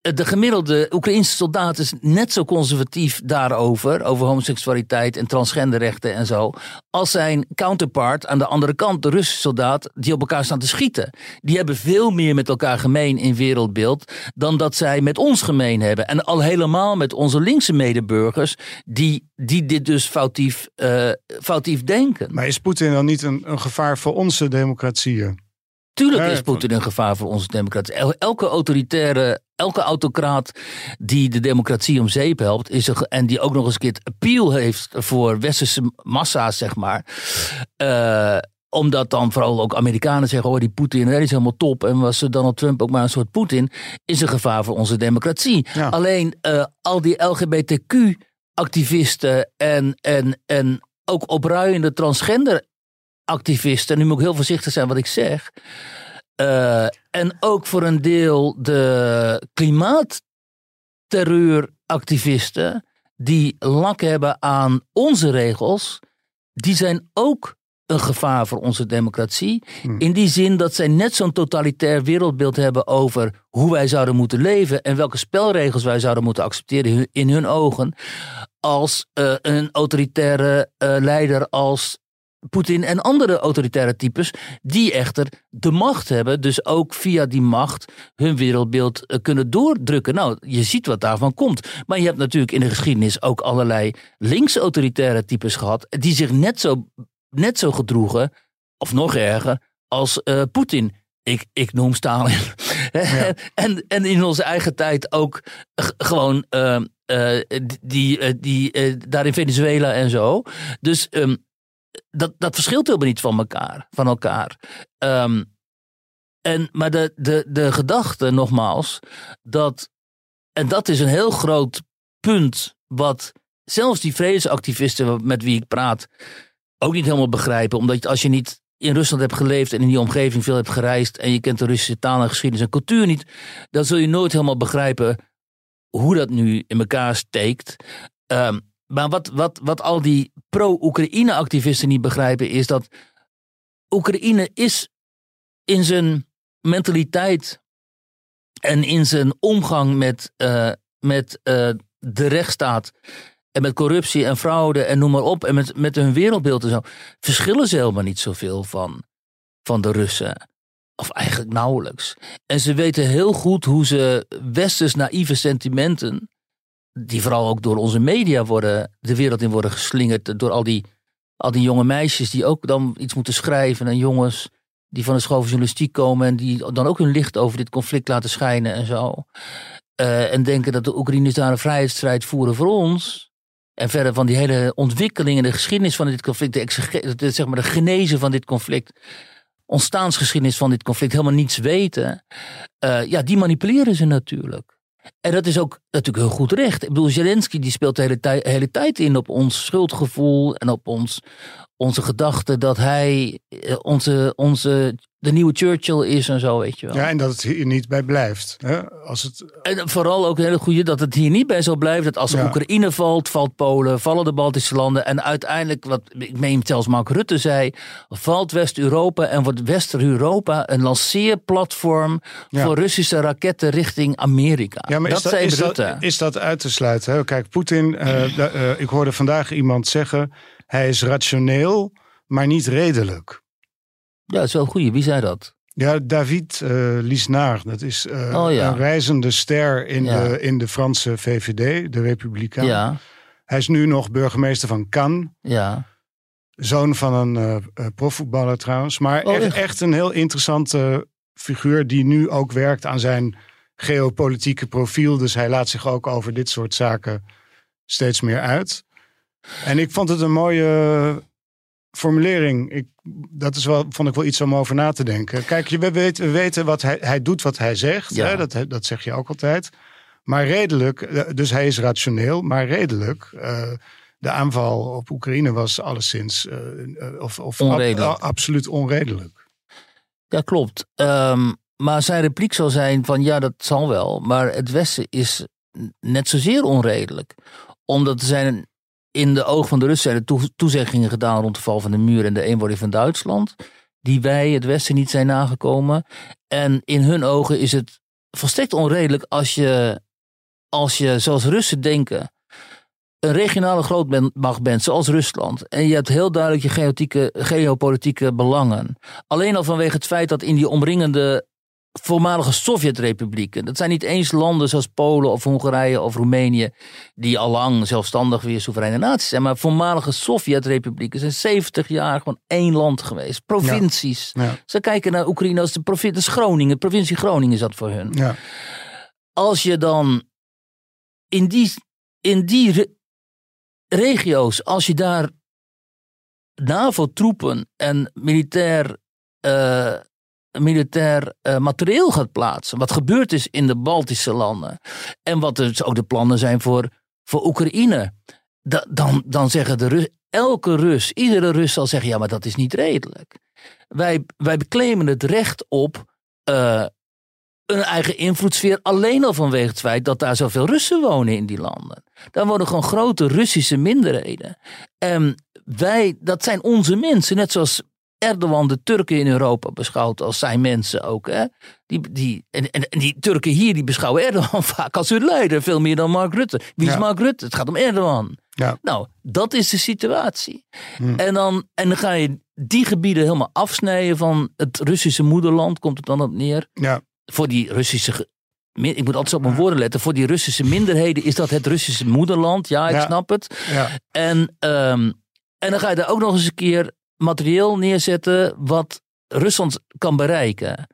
de gemiddelde Oekraïnse soldaat is net zo conservatief daarover, over homoseksualiteit en transgenderrechten en zo, als zijn counterpart aan de andere kant, de Russische soldaat, die op elkaar staan te schieten. Die hebben veel meer met elkaar gemeen in wereldbeeld dan dat zij met ons gemeen hebben. En al helemaal met onze linkse medeburgers, die, die dit dus foutief, uh, foutief denken. Maar is Poetin dan niet een, een gevaar voor onze democratieën? Tuurlijk is Poetin een gevaar voor onze democratie. Elke autoritaire, elke autocraat die de democratie om zeep helpt, is er, en die ook nog eens een keer appeal heeft voor westerse massa's, zeg maar. Uh, omdat dan vooral ook Amerikanen zeggen: oh, die Poetin, dat is helemaal top. En was Donald Trump ook maar een soort Poetin, is een gevaar voor onze democratie. Alleen uh, al die LGBTQ-activisten en, en, en ook opruiende transgender activisten, nu moet ik heel voorzichtig zijn wat ik zeg. Uh, en ook voor een deel de klimaatterreuractivisten die lak hebben aan onze regels, die zijn ook een gevaar voor onze democratie. Hmm. In die zin dat zij net zo'n totalitair wereldbeeld hebben over hoe wij zouden moeten leven en welke spelregels wij zouden moeten accepteren in hun ogen, als uh, een autoritaire uh, leider als Poetin en andere autoritaire types, die echter de macht hebben, dus ook via die macht hun wereldbeeld eh, kunnen doordrukken. Nou, je ziet wat daarvan komt. Maar je hebt natuurlijk in de geschiedenis ook allerlei links-autoritaire types gehad, die zich net zo, net zo gedroegen, of nog erger, als uh, Poetin. Ik, ik noem Stalin. Ja. en, en in onze eigen tijd ook gewoon uh, uh, die, die, daar in Venezuela en zo. Dus um, dat, dat verschilt helemaal niet van elkaar. Van elkaar. Um, en, maar de, de, de gedachte, nogmaals, dat. En dat is een heel groot punt. wat zelfs die vredesactivisten met wie ik praat. ook niet helemaal begrijpen. Omdat als je niet in Rusland hebt geleefd en in die omgeving veel hebt gereisd. en je kent de Russische taal en geschiedenis en cultuur niet. dan zul je nooit helemaal begrijpen hoe dat nu in elkaar steekt. Um, maar wat, wat, wat al die pro-Oekraïne-activisten niet begrijpen is dat Oekraïne is in zijn mentaliteit en in zijn omgang met, uh, met uh, de rechtsstaat en met corruptie en fraude en noem maar op en met, met hun wereldbeeld en zo, verschillen ze helemaal niet zoveel van, van de Russen. Of eigenlijk nauwelijks. En ze weten heel goed hoe ze westers naïeve sentimenten die vooral ook door onze media worden, de wereld in worden geslingerd. Door al die, al die jonge meisjes die ook dan iets moeten schrijven. En jongens die van de school van journalistiek komen. En die dan ook hun licht over dit conflict laten schijnen en zo. Uh, en denken dat de Oekraïners daar een vrijheidsstrijd voeren voor ons. En verder van die hele ontwikkeling en de geschiedenis van dit conflict. De, zeg maar de genezen van dit conflict. Ontstaansgeschiedenis van dit conflict helemaal niets weten. Uh, ja, die manipuleren ze natuurlijk. En dat is ook natuurlijk heel goed recht. Ik bedoel, Zelensky die speelt de hele, tijd, hele tijd in op ons schuldgevoel en op ons, onze gedachte dat hij eh, onze, onze de nieuwe Churchill is en zo, weet je wel. Ja, en dat het hier niet bij blijft. Hè? Als het... En vooral ook een hele goede dat het hier niet bij zal blijven. Dat als Oekraïne valt, valt Polen, vallen de Baltische landen. En uiteindelijk, wat ik meen zelfs Mark Rutte zei, valt West-Europa en wordt West-Europa een lanceerplatform voor Russische raketten richting Amerika. Ja, maar dat, is dat, is Rutte. Dat, is dat uit te sluiten? Hè? Kijk, Poetin, uh, uh, ik hoorde vandaag iemand zeggen, hij is rationeel, maar niet redelijk. Ja, dat is wel goed. Wie zei dat? Ja, David uh, Lisnard. Dat is uh, oh, ja. een reizende ster in, de, in de Franse VVD, de Republikein. Ja. Hij is nu nog burgemeester van Cannes. Ja. Zoon van een uh, profvoetballer trouwens. Maar oh, echt, echt, een heel interessante figuur die nu ook werkt aan zijn geopolitieke profiel. Dus hij laat zich ook over dit soort zaken steeds meer uit. En ik vond het een mooie formulering. Ik, dat is wel, vond ik wel iets om over na te denken. Kijk, we weten, we weten wat hij, hij doet, wat hij zegt. Ja. Hè? Dat, dat zeg je ook altijd. Maar redelijk, eh, dus hij is rationeel, maar redelijk. Uh, de aanval op Oekraïne was alleszins uh, of, of ab, absoluut onredelijk. Ja, klopt. Um, maar zijn repliek zal zijn van ja, dat zal wel. Maar het Westen is net zozeer onredelijk Omdat er zijn in de ogen van de Russen zijn er toe- toezeggingen gedaan rond de val van de muur en de eenwording van Duitsland. Die wij, het Westen, niet zijn nagekomen. En in hun ogen is het volstrekt onredelijk als je, als je zoals Russen denken, een regionale grootmacht bent, zoals Rusland. En je hebt heel duidelijk je geotieke, geopolitieke belangen. Alleen al vanwege het feit dat in die omringende voormalige Sovjetrepublieken. Dat zijn niet eens landen zoals Polen of Hongarije of Roemenië, die al lang zelfstandig weer soevereine naties zijn. Maar voormalige Sovjetrepublieken zijn 70 jaar gewoon één land geweest. Provincies. Ja. Ze kijken naar Oekraïne als de provincie Groningen. Provincie Groningen is dat voor hun. Ja. Als je dan in die, in die re- regio's, als je daar NAVO-troepen en militair, eh, militair eh, materieel gaat plaatsen, wat gebeurd is in de Baltische landen, en wat dus ook de plannen zijn voor, voor Oekraïne, da- dan, dan zeggen de Rus, elke Rus, iedere Rus zal zeggen, ja, maar dat is niet redelijk. Wij, wij het recht op eh, een eigen invloedssfeer alleen al vanwege het feit dat daar zoveel Russen wonen in die landen. Daar wonen gewoon grote Russische minderheden. En wij, dat zijn onze mensen, net zoals Erdogan de Turken in Europa beschouwt als zijn mensen ook. Hè? Die, die, en, en, die Turken hier die beschouwen Erdogan vaak als hun leider, veel meer dan Mark Rutte. Wie is Ja. Mark Rutte? Het gaat om Erdogan. Ja. Nou, dat is de situatie. Hmm. En, dan, en dan ga je die gebieden helemaal afsnijden van het Russische moederland, komt het dan op neer Ja. voor die Russische. Ik moet altijd op mijn woorden letten. Voor die Russische minderheden is dat het Russische moederland. Ja, ik Ja. snap het. Ja. En, ehm, en dan ga je daar ook nog eens een keer materieel neerzetten. wat Rusland kan bereiken.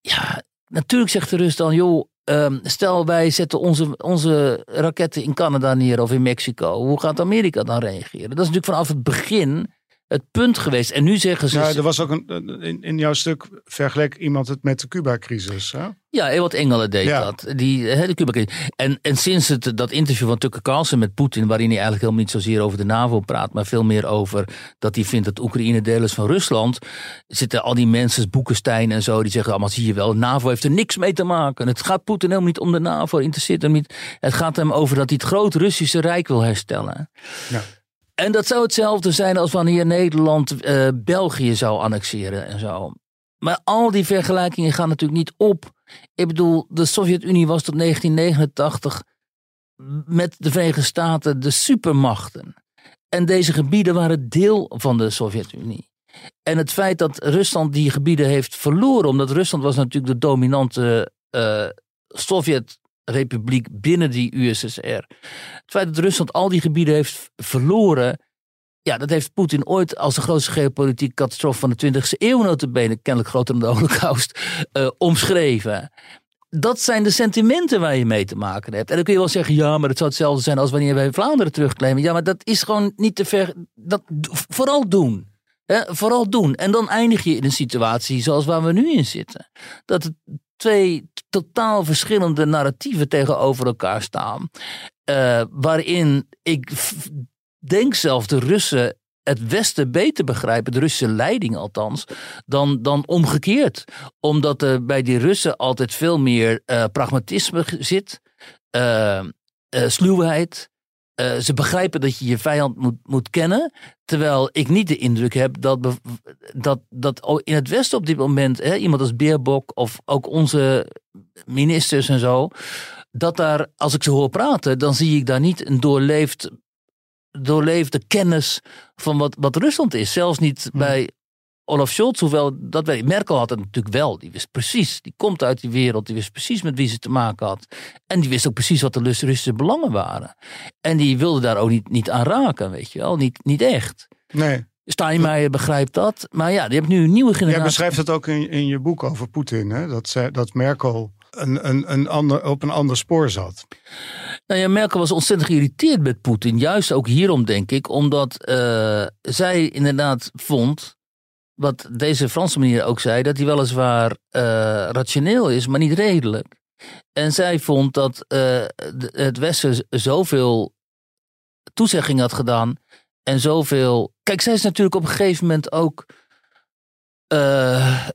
Ja, natuurlijk zegt de Rus dan: joh. ehm, stel wij zetten onze, onze raketten in Canada neer of in Mexico. Hoe gaat Amerika dan reageren? Dat is natuurlijk vanaf het begin het punt geweest. En nu zeggen ze. Ja, er was ook een, in, in jouw stuk vergelijk iemand het met de Cuba-crisis. hè? Ja, Ewald Engelen deed Ja. dat. Die, hè, de Cuba en, en sinds het, dat interview van Tucker Carlson met Poetin, waarin hij eigenlijk helemaal niet zozeer over de NAVO praat, maar veel meer over dat hij vindt dat Oekraïne deel is van Rusland, zitten al die mensen, Boekenstein en zo, die zeggen allemaal, zie je wel, de NAVO heeft er niks mee te maken. Het gaat Poetin helemaal niet om de NAVO, interesseert hem niet. Het gaat hem over dat hij het groot Russische Rijk wil herstellen. Ja. En dat zou hetzelfde zijn als wanneer Nederland eh, België zou annexeren en zo. Maar al die vergelijkingen gaan natuurlijk niet op. Ik bedoel, de Sovjet-Unie was tot 1989 met de Verenigde Staten de supermachten. En deze gebieden waren deel van de Sovjet-Unie. En het feit dat Rusland die gebieden heeft verloren, omdat Rusland was natuurlijk de dominante eh Sovjet-republiek binnen die USSR. Het feit dat Rusland al die gebieden heeft verloren, ja, dat heeft Poetin ooit als de grootste geopolitieke catastrofe van de 20e eeuw notabene, kennelijk groter dan de holocaust, eh, omschreven. Dat zijn de sentimenten waar je mee te maken hebt. En dan kun je wel zeggen, ja, maar het zou hetzelfde zijn als wanneer wij Vlaanderen terugclaimen. Ja, maar dat is gewoon niet te ver. Dat vooral doen. Hè, vooral doen. En dan eindig je in een situatie zoals waar we nu in zitten. Dat twee totaal verschillende narratieven tegenover elkaar staan. eh, waarin ik denk zelf de Russen het Westen beter begrijpen, de Russische leiding althans, dan, dan omgekeerd. Omdat er bij die Russen altijd veel meer eh, pragmatisme zit, eh, sluwheid. Eh, ze begrijpen dat je je vijand moet, moet kennen. Terwijl ik niet de indruk heb dat, dat, dat in het Westen op dit moment, hè, iemand als Beerbok of ook onze ministers en zo, dat daar, als ik ze hoor praten, dan zie ik daar niet een doorleefd, doorleefde kennis van wat, wat Rusland is. Zelfs niet bij Olaf Scholz, hoewel dat weet ik. Merkel had het natuurlijk wel. Die wist precies, die komt uit die wereld, die wist precies met wie ze te maken had. En die wist ook precies wat de Russische belangen waren. En die wilde daar ook niet, niet aan raken, weet je wel. Niet, niet echt. Nee. Steinmeier begrijpt dat. Maar ja, die hebt nu een nieuwe generatie. Jij beschrijft het ook in, in je boek over Poetin, hè? Dat, dat Merkel een, een, een ander, op een ander spoor zat. Nou ja, Merkel was ontzettend geïrriteerd met Poetin. Juist ook hierom, denk ik. Omdat eh, zij inderdaad vond, wat deze Franse meneer ook zei, dat hij weliswaar eh, rationeel is, maar niet redelijk. En zij vond dat eh, het Westen zoveel toezeggingen had gedaan en zoveel. Kijk, zij is natuurlijk op een gegeven moment ook eh,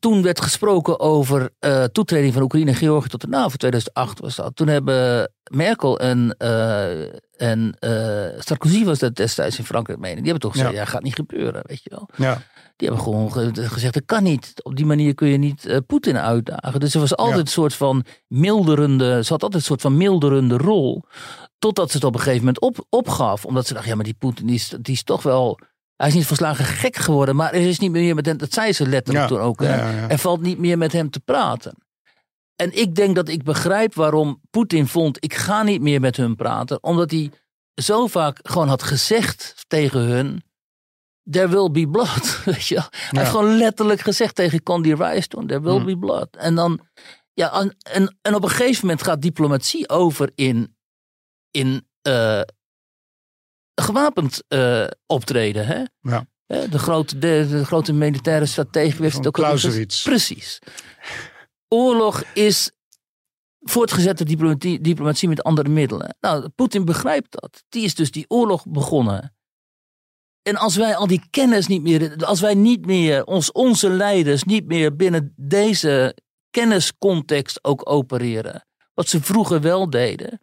toen werd gesproken over uh, toetreding van Oekraïne en Georgië tot de NAVO. 2008 was dat. Toen hebben Merkel en, uh, en uh, Sarkozy was dat destijds in Frankrijk meen. Die hebben toch gezegd, ja. gaat niet gebeuren, weet je wel. Ja. Die hebben gewoon gezegd, dat kan niet. Op die manier kun je niet Poetin uitdagen. Dus er was altijd een soort van milderende, ze had altijd een soort van milderende rol. Totdat ze het op een gegeven moment op, opgaf. Omdat ze dacht, ja, maar die Poetin die is, die is toch wel hij is niet verslagen gek geworden, maar er is niet meer met hem, dat zei ze letterlijk toen ook. Er valt niet meer met hem te praten. En ik denk dat ik begrijp waarom Poetin vond, ik ga niet meer met hun praten. Omdat hij zo vaak gewoon had gezegd tegen hun, there will be blood. Weet je? Hij heeft gewoon letterlijk gezegd tegen Condi Rice toen, there will hm. be blood. En dan, ja, en, en op een gegeven moment gaat diplomatie over in, in uh, gewapend uh, optreden. Hè? Ja. De grote, de, de grote militaire strategie heeft het ook. Precies. Oorlog is voortgezette diplomatie, diplomatie met andere middelen. Nou, Poetin begrijpt dat. Die is dus die oorlog begonnen. En als wij al die kennis niet meer, als wij niet meer, ons, onze leiders niet meer binnen deze kenniscontext ook opereren, wat ze vroeger wel deden,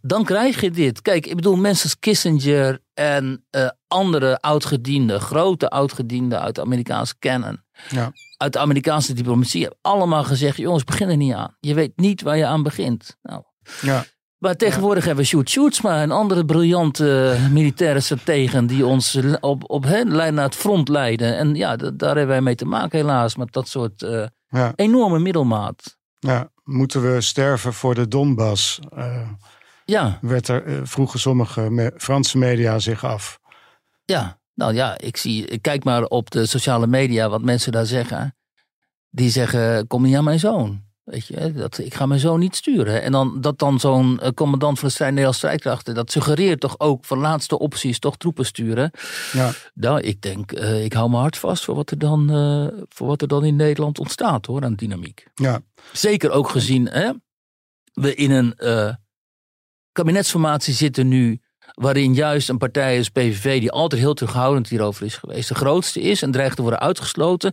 dan krijg je dit. Kijk, ik bedoel, mensen als Kissinger en uh, andere oudgedienden, grote oudgedienden uit de Amerikaanse canon, ja. uit de Amerikaanse diplomatie, hebben allemaal gezegd: jongens, begin er niet aan. Je weet niet waar je aan begint. Nou. Ja. Maar tegenwoordig hebben we Sjoerd Sjoerdsma en andere briljante militaire strategen die ons op, op hè, naar het front leiden. En ja, daar hebben wij mee te maken helaas met dat soort uh, ja. enorme middelmaat. Ja, moeten we sterven voor de Donbass? Uh, ja. werd er, uh, vroegen sommige me Franse media zich af. Ja, nou ja, ik, zie, ik kijk maar op de sociale media wat mensen daar zeggen. Die zeggen, kom niet aan mijn zoon. Weet je, dat, ik ga mijn zoon niet sturen. En dan, dat dan zo'n uh, commandant van de strijd, Nederlandse strijdkrachten, dat suggereert toch ook van laatste opties toch troepen sturen. Ja. Nou, ik denk, uh, ik hou me hard vast voor wat, er dan, uh, voor wat er dan in Nederland ontstaat hoor, aan dynamiek. Ja. Zeker ook gezien hè, we in een kabinetsformatie zitten nu waarin juist een partij als PVV, die altijd heel terughoudend hierover is geweest, de grootste is en dreigt te worden uitgesloten,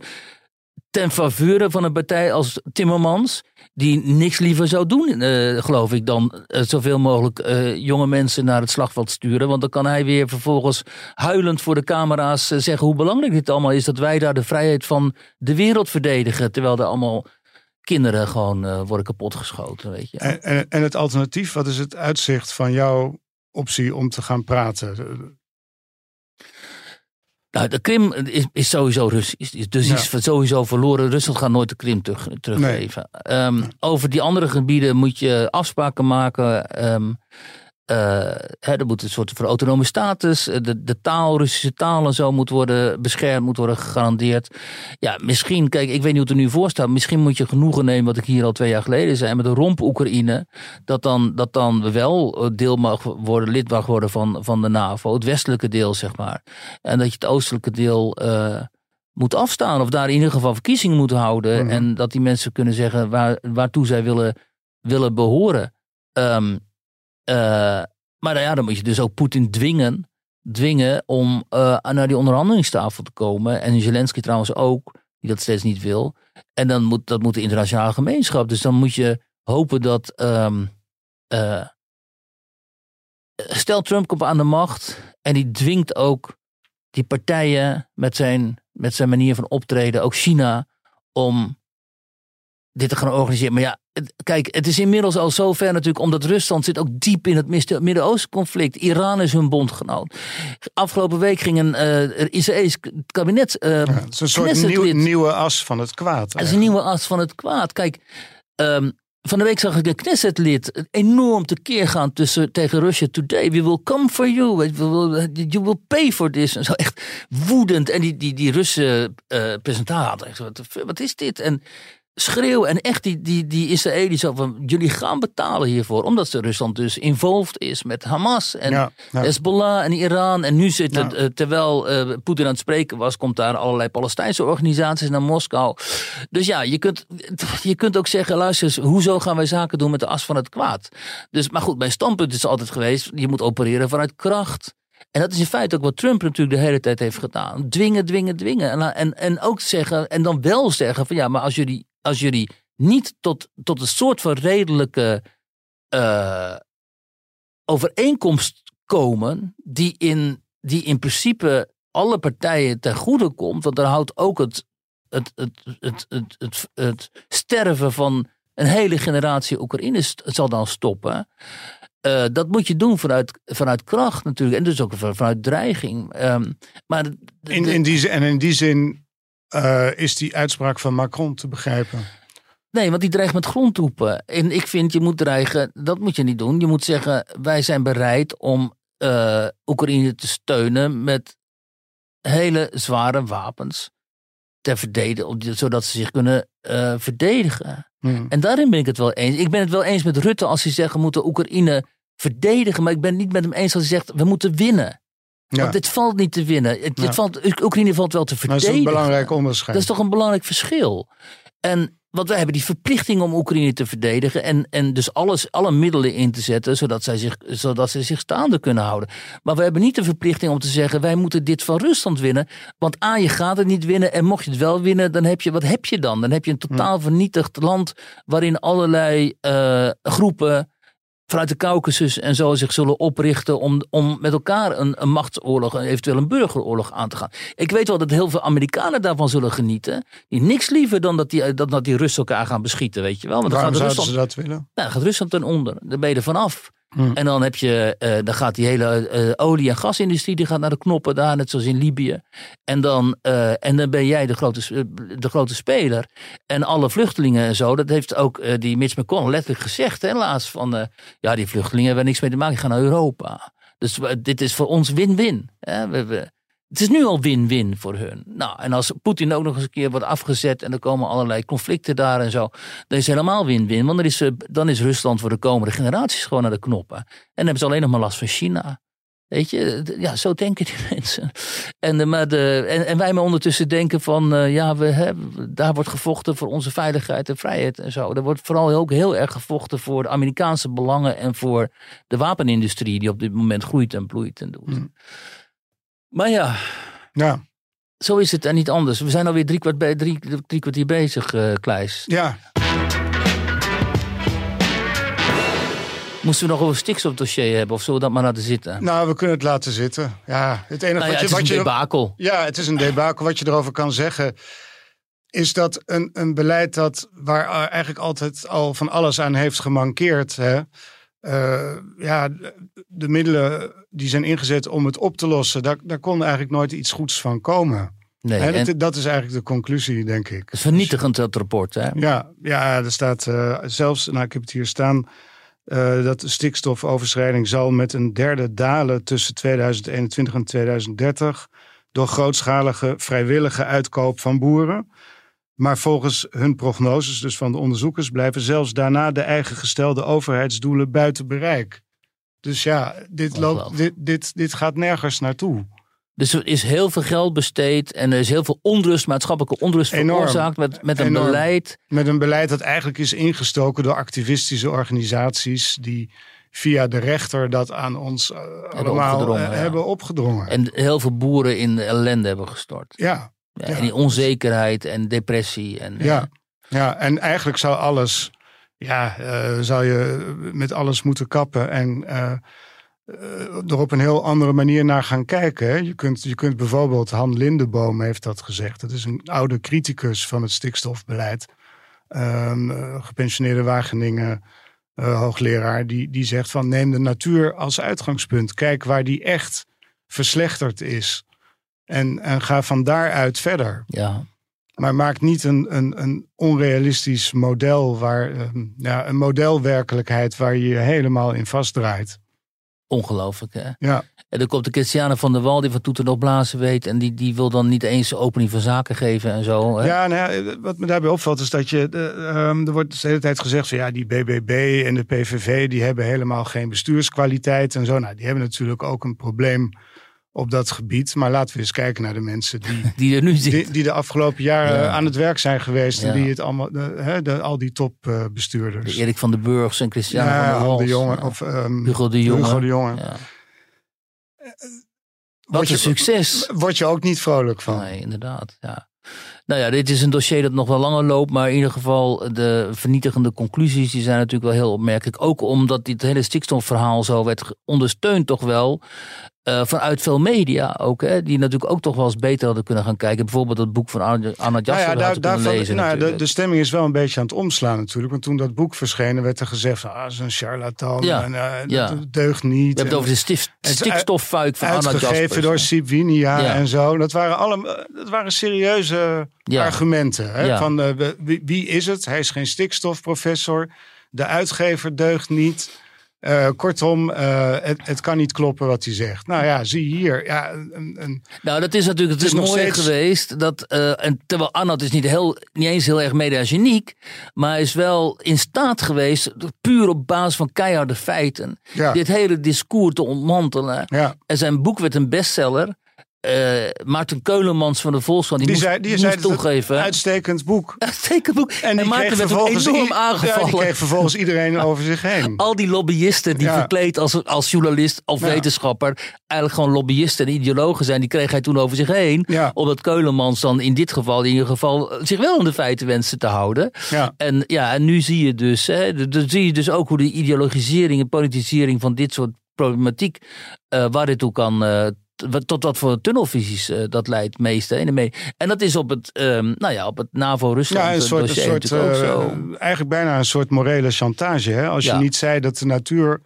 ten faveur van een partij als Timmermans, die niks liever zou doen, uh, geloof ik, dan uh, zoveel mogelijk uh, jonge mensen naar het slagveld sturen. Want dan kan hij weer vervolgens huilend voor de camera's zeggen hoe belangrijk dit allemaal is, dat wij daar de vrijheid van de wereld verdedigen, terwijl er allemaal kinderen gewoon uh, worden kapotgeschoten. Weet je. En, en, en, het alternatief, wat is het uitzicht van jouw optie om te gaan praten? Nou, de Krim is, is sowieso Russisch. Dus ja. is sowieso verloren. Rusland gaat nooit de Krim terug, teruggeven. Nee. Um, over die andere gebieden moet je afspraken maken. Um, uh, hè, er moet een soort van autonome status, eh, de, de taal, Russische taal en zo moet worden beschermd, moet worden gegarandeerd. Ja, misschien, kijk, ik weet niet hoe het er nu voor staat. Misschien moet je genoegen nemen, wat ik hier al twee jaar geleden zei, met de romp Oekraïne. Dat dan, dat dan wel eh, deel mag worden, lid mag worden van, van de NAVO. Het westelijke deel, zeg maar. En dat je het oostelijke deel uh, moet afstaan. Of daar in ieder geval verkiezingen moet houden. Mm. En dat die mensen kunnen zeggen waar, waartoe zij willen, willen behoren. Um, uh, maar ja, dan moet je dus ook Poetin dwingen, dwingen om uh, naar die onderhandelingstafel te komen. En Zelensky trouwens ook, die dat steeds niet wil. En dan moet, dat moet de internationale gemeenschap. Dus dan moet je hopen dat. Um, uh, stel, Trump komt aan de macht en die dwingt ook die partijen met zijn, met zijn manier van optreden, ook China, om dit te gaan organiseren. Maar ja, kijk, het is inmiddels al zover natuurlijk, omdat Rusland zit ook diep in het Midden-Oosten conflict. Iran is hun bondgenoot. Afgelopen week ging een uh, Israëlisch kabinet. Uh, ja, het is een soort nieuw, nieuwe as van het kwaad. Het is een nieuwe as van het kwaad. Kijk, um, van de week zag ik een Knesset-lid enorm tekeer gaan tussen, tegen Russia Today. We will come for you. You will pay for this. En zo echt woedend. En die, die, die Russen uh, presentator, wat, wat is dit? En schreeuwen. En echt die, die, die Israëli's van jullie gaan betalen hiervoor. Omdat ze Rusland dus involved is met Hamas en ja, ja. Hezbollah en Iran. En nu zit het, ja. terwijl uh, Poetin aan het spreken was, komt daar allerlei Palestijnse organisaties naar Moskou. Dus ja, je kunt, je kunt ook zeggen, luister eens, hoezo gaan wij zaken doen met de as van het kwaad? Dus, maar goed, mijn standpunt is altijd geweest, je moet opereren vanuit kracht. En dat is in feite ook wat Trump natuurlijk de hele tijd heeft gedaan. Dwingen, dwingen, dwingen. En, en, en ook zeggen, en dan wel zeggen van ja, maar als jullie, als jullie niet tot, tot een soort van redelijke uh, overeenkomst komen, die in, die in principe alle partijen ten goede komt, want daar houdt ook het, het, het, het, het, het, het sterven van een hele generatie Oekraïners zal dan stoppen. Uh, dat moet je doen vanuit, vanuit kracht natuurlijk. En dus ook vanuit dreiging. Um, maar in, in die, en in die zin uh, is die uitspraak van Macron te begrijpen. Nee, want die dreigt met grondtroepen. En ik vind, je moet dreigen, dat moet je niet doen. Je moet zeggen, wij zijn bereid om uh, Oekraïne te steunen met hele zware wapens ter verdedigen, zodat ze zich kunnen uh, verdedigen. Hmm. En daarin ben ik het wel eens. Ik ben het wel eens met Rutte als hij zegt we moeten Oekraïne verdedigen, maar ik ben het niet met hem eens als hij zegt we moeten winnen. Ja. Want dit valt niet te winnen. Het, ja. valt, Oekraïne valt wel te verdedigen. dat is een belangrijk onderscheid. Dat is toch een belangrijk verschil. En want wij hebben die verplichting om Oekraïne te verdedigen. En, en dus alles, alle middelen in te zetten. Zodat zij, zich, zodat zij zich staande kunnen houden. Maar we hebben niet de verplichting om te zeggen. Wij moeten dit van Rusland winnen. Want A, je gaat het niet winnen. En mocht je het wel winnen, dan heb je. Wat heb je dan? Dan heb je een totaal vernietigd land. Waarin allerlei uh, groepen vanuit de Caucasus en zo zich zullen oprichten om, om met elkaar een, een machtsoorlog, eventueel een burgeroorlog aan te gaan. Ik weet wel dat heel veel Amerikanen daarvan zullen genieten. Die niks liever dan dat die, dat, dat die Russen elkaar gaan beschieten, weet je wel. Want Waarom zouden ze dat willen? Nou, gaat Rusland ten onder. Daar ben je er vanaf. Hmm. En dan heb je, uh, dan gaat die hele uh, olie- en gasindustrie die gaat naar de knoppen daar, net zoals in Libië. En dan, uh, en dan ben jij de grote, de grote speler. En alle vluchtelingen en zo, dat heeft ook die Mitch McConnell letterlijk gezegd, hè, laatst van, ja, die vluchtelingen hebben niks mee te maken, die gaan naar Europa. Dus dit is voor ons win-win. We, we, het is nu al win-win voor hun. Nou, en als Poetin ook nog eens een keer wordt afgezet en er komen allerlei conflicten daar en zo, dan is het helemaal win-win. Want dan is, eh, dan is Rusland voor de komende generaties gewoon naar de knoppen. En dan hebben ze alleen nog maar last van China. Weet je, ja, zo denken die mensen. En, maar de, en, wij maar ondertussen denken van, uh, ja, we hebben, daar wordt gevochten voor onze veiligheid en vrijheid en zo. Er wordt vooral ook heel erg gevochten voor de Amerikaanse belangen en voor de wapenindustrie die op dit moment groeit en bloeit en doet. Mm. Maar ja, ja. zo is het en niet anders. We zijn alweer drie, kwart bij, drie, drie kwartier bezig, uh, Kleis. Ja. Moesten we nog over stikstofdossier hebben of zullen we dat maar laten zitten? Nou, we kunnen het laten zitten. Ja, het enige nou ja, wat je, het is wat een debakel. Ja, het is een debakel. Wat je erover kan zeggen is dat een, een beleid dat waar eigenlijk altijd al van alles aan heeft gemankeerd. Hè? Uh, ja, de middelen die zijn ingezet om het op te lossen, daar, daar kon eigenlijk nooit iets goeds van komen. Nee, dat, dat, is eigenlijk de conclusie, denk ik. Vernietigend dat rapport, hè? Ja, ja er staat uh, zelfs, nou ik heb het hier staan, uh, dat de stikstofoverschrijding zal met een derde dalen tussen 2021 en 2030 door grootschalige vrijwillige uitkoop van boeren. Maar volgens hun prognoses, dus van de onderzoekers, blijven zelfs daarna de eigen gestelde overheidsdoelen buiten bereik. Dus ja, dit, loopt, dit, dit, dit gaat nergens naartoe. Dus er is heel veel geld besteed en er is heel veel onrust, maatschappelijke onrust veroorzaakt met, met een beleid. Met een beleid dat eigenlijk is ingestoken door activistische organisaties die via de rechter dat aan ons uh, allemaal opgedrongen, hebben opgedrongen. En heel veel boeren in ellende hebben gestort. Ja, ja, En die onzekerheid en depressie. En, ja. ja, en eigenlijk zou alles, ja, uh, zou je met alles moeten kappen en uh, er op een heel andere manier naar gaan kijken. Je kunt, je kunt bijvoorbeeld, Han Lindeboom heeft dat gezegd. Dat is een oude criticus van het stikstofbeleid. Um, gepensioneerde Wageningen hoogleraar. Die, die zegt van neem de natuur als uitgangspunt. Kijk waar die echt verslechterd is. En, en ga van daaruit verder. Ja. Maar maak niet een, een, een onrealistisch model, waar, ehm, ja, een modelwerkelijkheid waar je je helemaal in vastdraait. Ongelooflijk, hè? Ja. En dan komt de Christiane van der Wal, die van toeten nog blazen weet. En die, die wil dan niet eens opening van zaken geven en zo. Hè? Ja, nou ja, wat me daarbij opvalt is dat je. Uh, er wordt de hele tijd gezegd van ja, die BBB en de PVV. die hebben helemaal geen bestuurskwaliteit en zo. Nou, die hebben natuurlijk ook een probleem op dat gebied. Maar laten we eens kijken naar de mensen die, die er nu zitten. Die, de afgelopen jaren aan het werk zijn geweest. En die het allemaal, de, hè, de, al die topbestuurders. Uh, Erik van den Burgs en Christian van der Wals. de Jonge, of, um, Hugo de Jonge. Hugo de Jonge. Wat Word een je- succes. Word je ook niet vrolijk van. Nee, inderdaad. Ja. Nou ja, dit is een dossier dat nog wel langer loopt. Maar in ieder geval, de vernietigende conclusies die zijn natuurlijk wel heel opmerkelijk. Ook omdat dit hele stikstofverhaal zo werd ondersteund toch wel. eh, vanuit veel media ook. Hè, die natuurlijk ook toch wel eens beter hadden kunnen gaan kijken. Bijvoorbeeld het boek van Anna, Anna Nou ja, daar, daarvan, lezen nou, ja, de, de stemming is wel een beetje aan het omslaan natuurlijk. Want toen dat boek verscheen, werd er gezegd... Ah, dat is een charlatan Ja, en uh, ja. dat deugt niet. We hebben het over de stif- het is stikstoffuik van uitgegeven Jaspers. door Sip Winia Ja. en zo. Dat waren, alle, dat waren serieuze Ja. argumenten. Hè? Ja. Van, eh, wie, wie is het? Hij is geen stikstofprofessor. De uitgever deugt niet. Eh, kortom, eh, het, het kan niet kloppen wat hij zegt. Nou ja, zie hier. Ja, een, een, Nou, dat is natuurlijk het Het is mooi steeds- geweest. Dat, en terwijl Arnold is niet, heel, niet eens heel erg mediageniek. Maar hij is wel in staat geweest, puur op basis van keiharde feiten. Ja. Dit hele discours te ontmantelen. En zijn boek werd een bestseller. Eh Maarten Keulemans van de Volkskrant, die, Die moest, zei, die moest zei dat het toegeven. uitstekend boek. Uitstekend boek. En, die Maarten werd ook enorm aangevallen. Ja, die kreeg vervolgens iedereen over zich heen. Al die lobbyisten die Ja. verkleed als, als journalist of Ja. wetenschapper eigenlijk gewoon lobbyisten en ideologen zijn, die kreeg hij toen over zich heen. Omdat Keulemans dan in dit geval in ieder geval zich wel aan de feiten wenste te houden. En ja, en nu zie je dus, hè, dan zie je dus ook hoe de ideologisering en politisering van dit soort problematiek, eh, waar dit toe kan. eh, tot wat voor tunnelvisies eh, dat leidt meest. Hè, in de me- en dat is op het, ehm, nou ja, op het NAVO-Rusland Ja, een soort, een soort natuurlijk ook zo. eh, eigenlijk bijna een soort morele chantage. Hè? Als Ja. je niet zei dat de natuur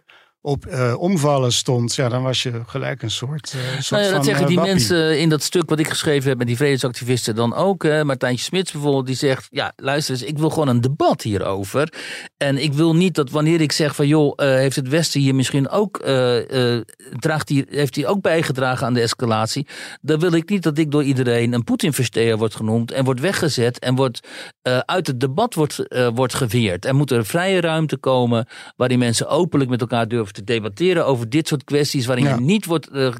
op eh, omvallen stond, ja, dan was je gelijk een soort. eh, soort Nou ja, dat van, zeggen eh, die wappie. mensen in dat stuk wat ik geschreven heb met die vredesactivisten dan ook. Hè. Martijntje Smits bijvoorbeeld, die zegt: Ja, luister eens, ik wil gewoon een debat hierover. En ik wil niet dat wanneer ik zeg van joh, heeft het Westen hier misschien ook, draagt die, heeft hij ook bijgedragen aan de escalatie. Dan wil ik niet dat ik door iedereen een Poetin-versteer wordt genoemd en wordt weggezet en wordt uit het debat wordt, wordt geweerd. Er moet er vrije ruimte komen waarin mensen openlijk met elkaar durven te debatteren over dit soort kwesties, waarin Ja. je niet wordt eh,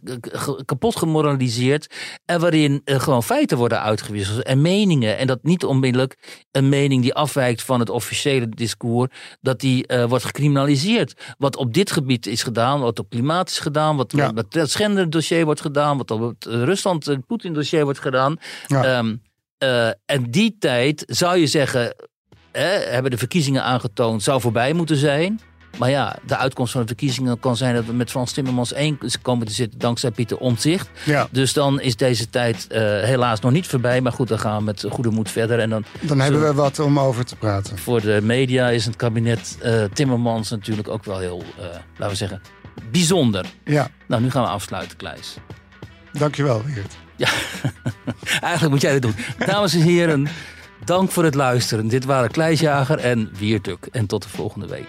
kapot gemoraliseerd en waarin eh, gewoon feiten worden uitgewisseld en meningen. En dat niet onmiddellijk een mening die afwijkt van het officiële discours, dat die eh, wordt gecriminaliseerd. Wat op dit gebied is gedaan, wat op klimaat is gedaan, wat Ja. op het Schender-dossier wordt gedaan, wat op het Rusland-Poetin-dossier wordt gedaan. Ja. Ehm, eh, en die tijd zou je zeggen, hè, hebben de verkiezingen aangetoond, zou voorbij moeten zijn. Maar ja, de uitkomst van de verkiezingen kan zijn dat we met Frans Timmermans één komen te zitten dankzij Pieter Omtzigt. Ja, Dus dan is deze tijd eh, helaas nog niet voorbij. Maar goed, dan gaan we met goede moed verder. En dan dan hebben we wat om over te praten. voor de media is het kabinet eh, Timmermans natuurlijk ook wel heel, eh, laten we zeggen, bijzonder. Ja, Nou, nu gaan we afsluiten, Kleis. dankjewel, Weert. Ja, eigenlijk moet jij dat doen. Dames en heren, dank voor het luisteren. Dit waren Kleisjager en Wiertuk. En tot de volgende week.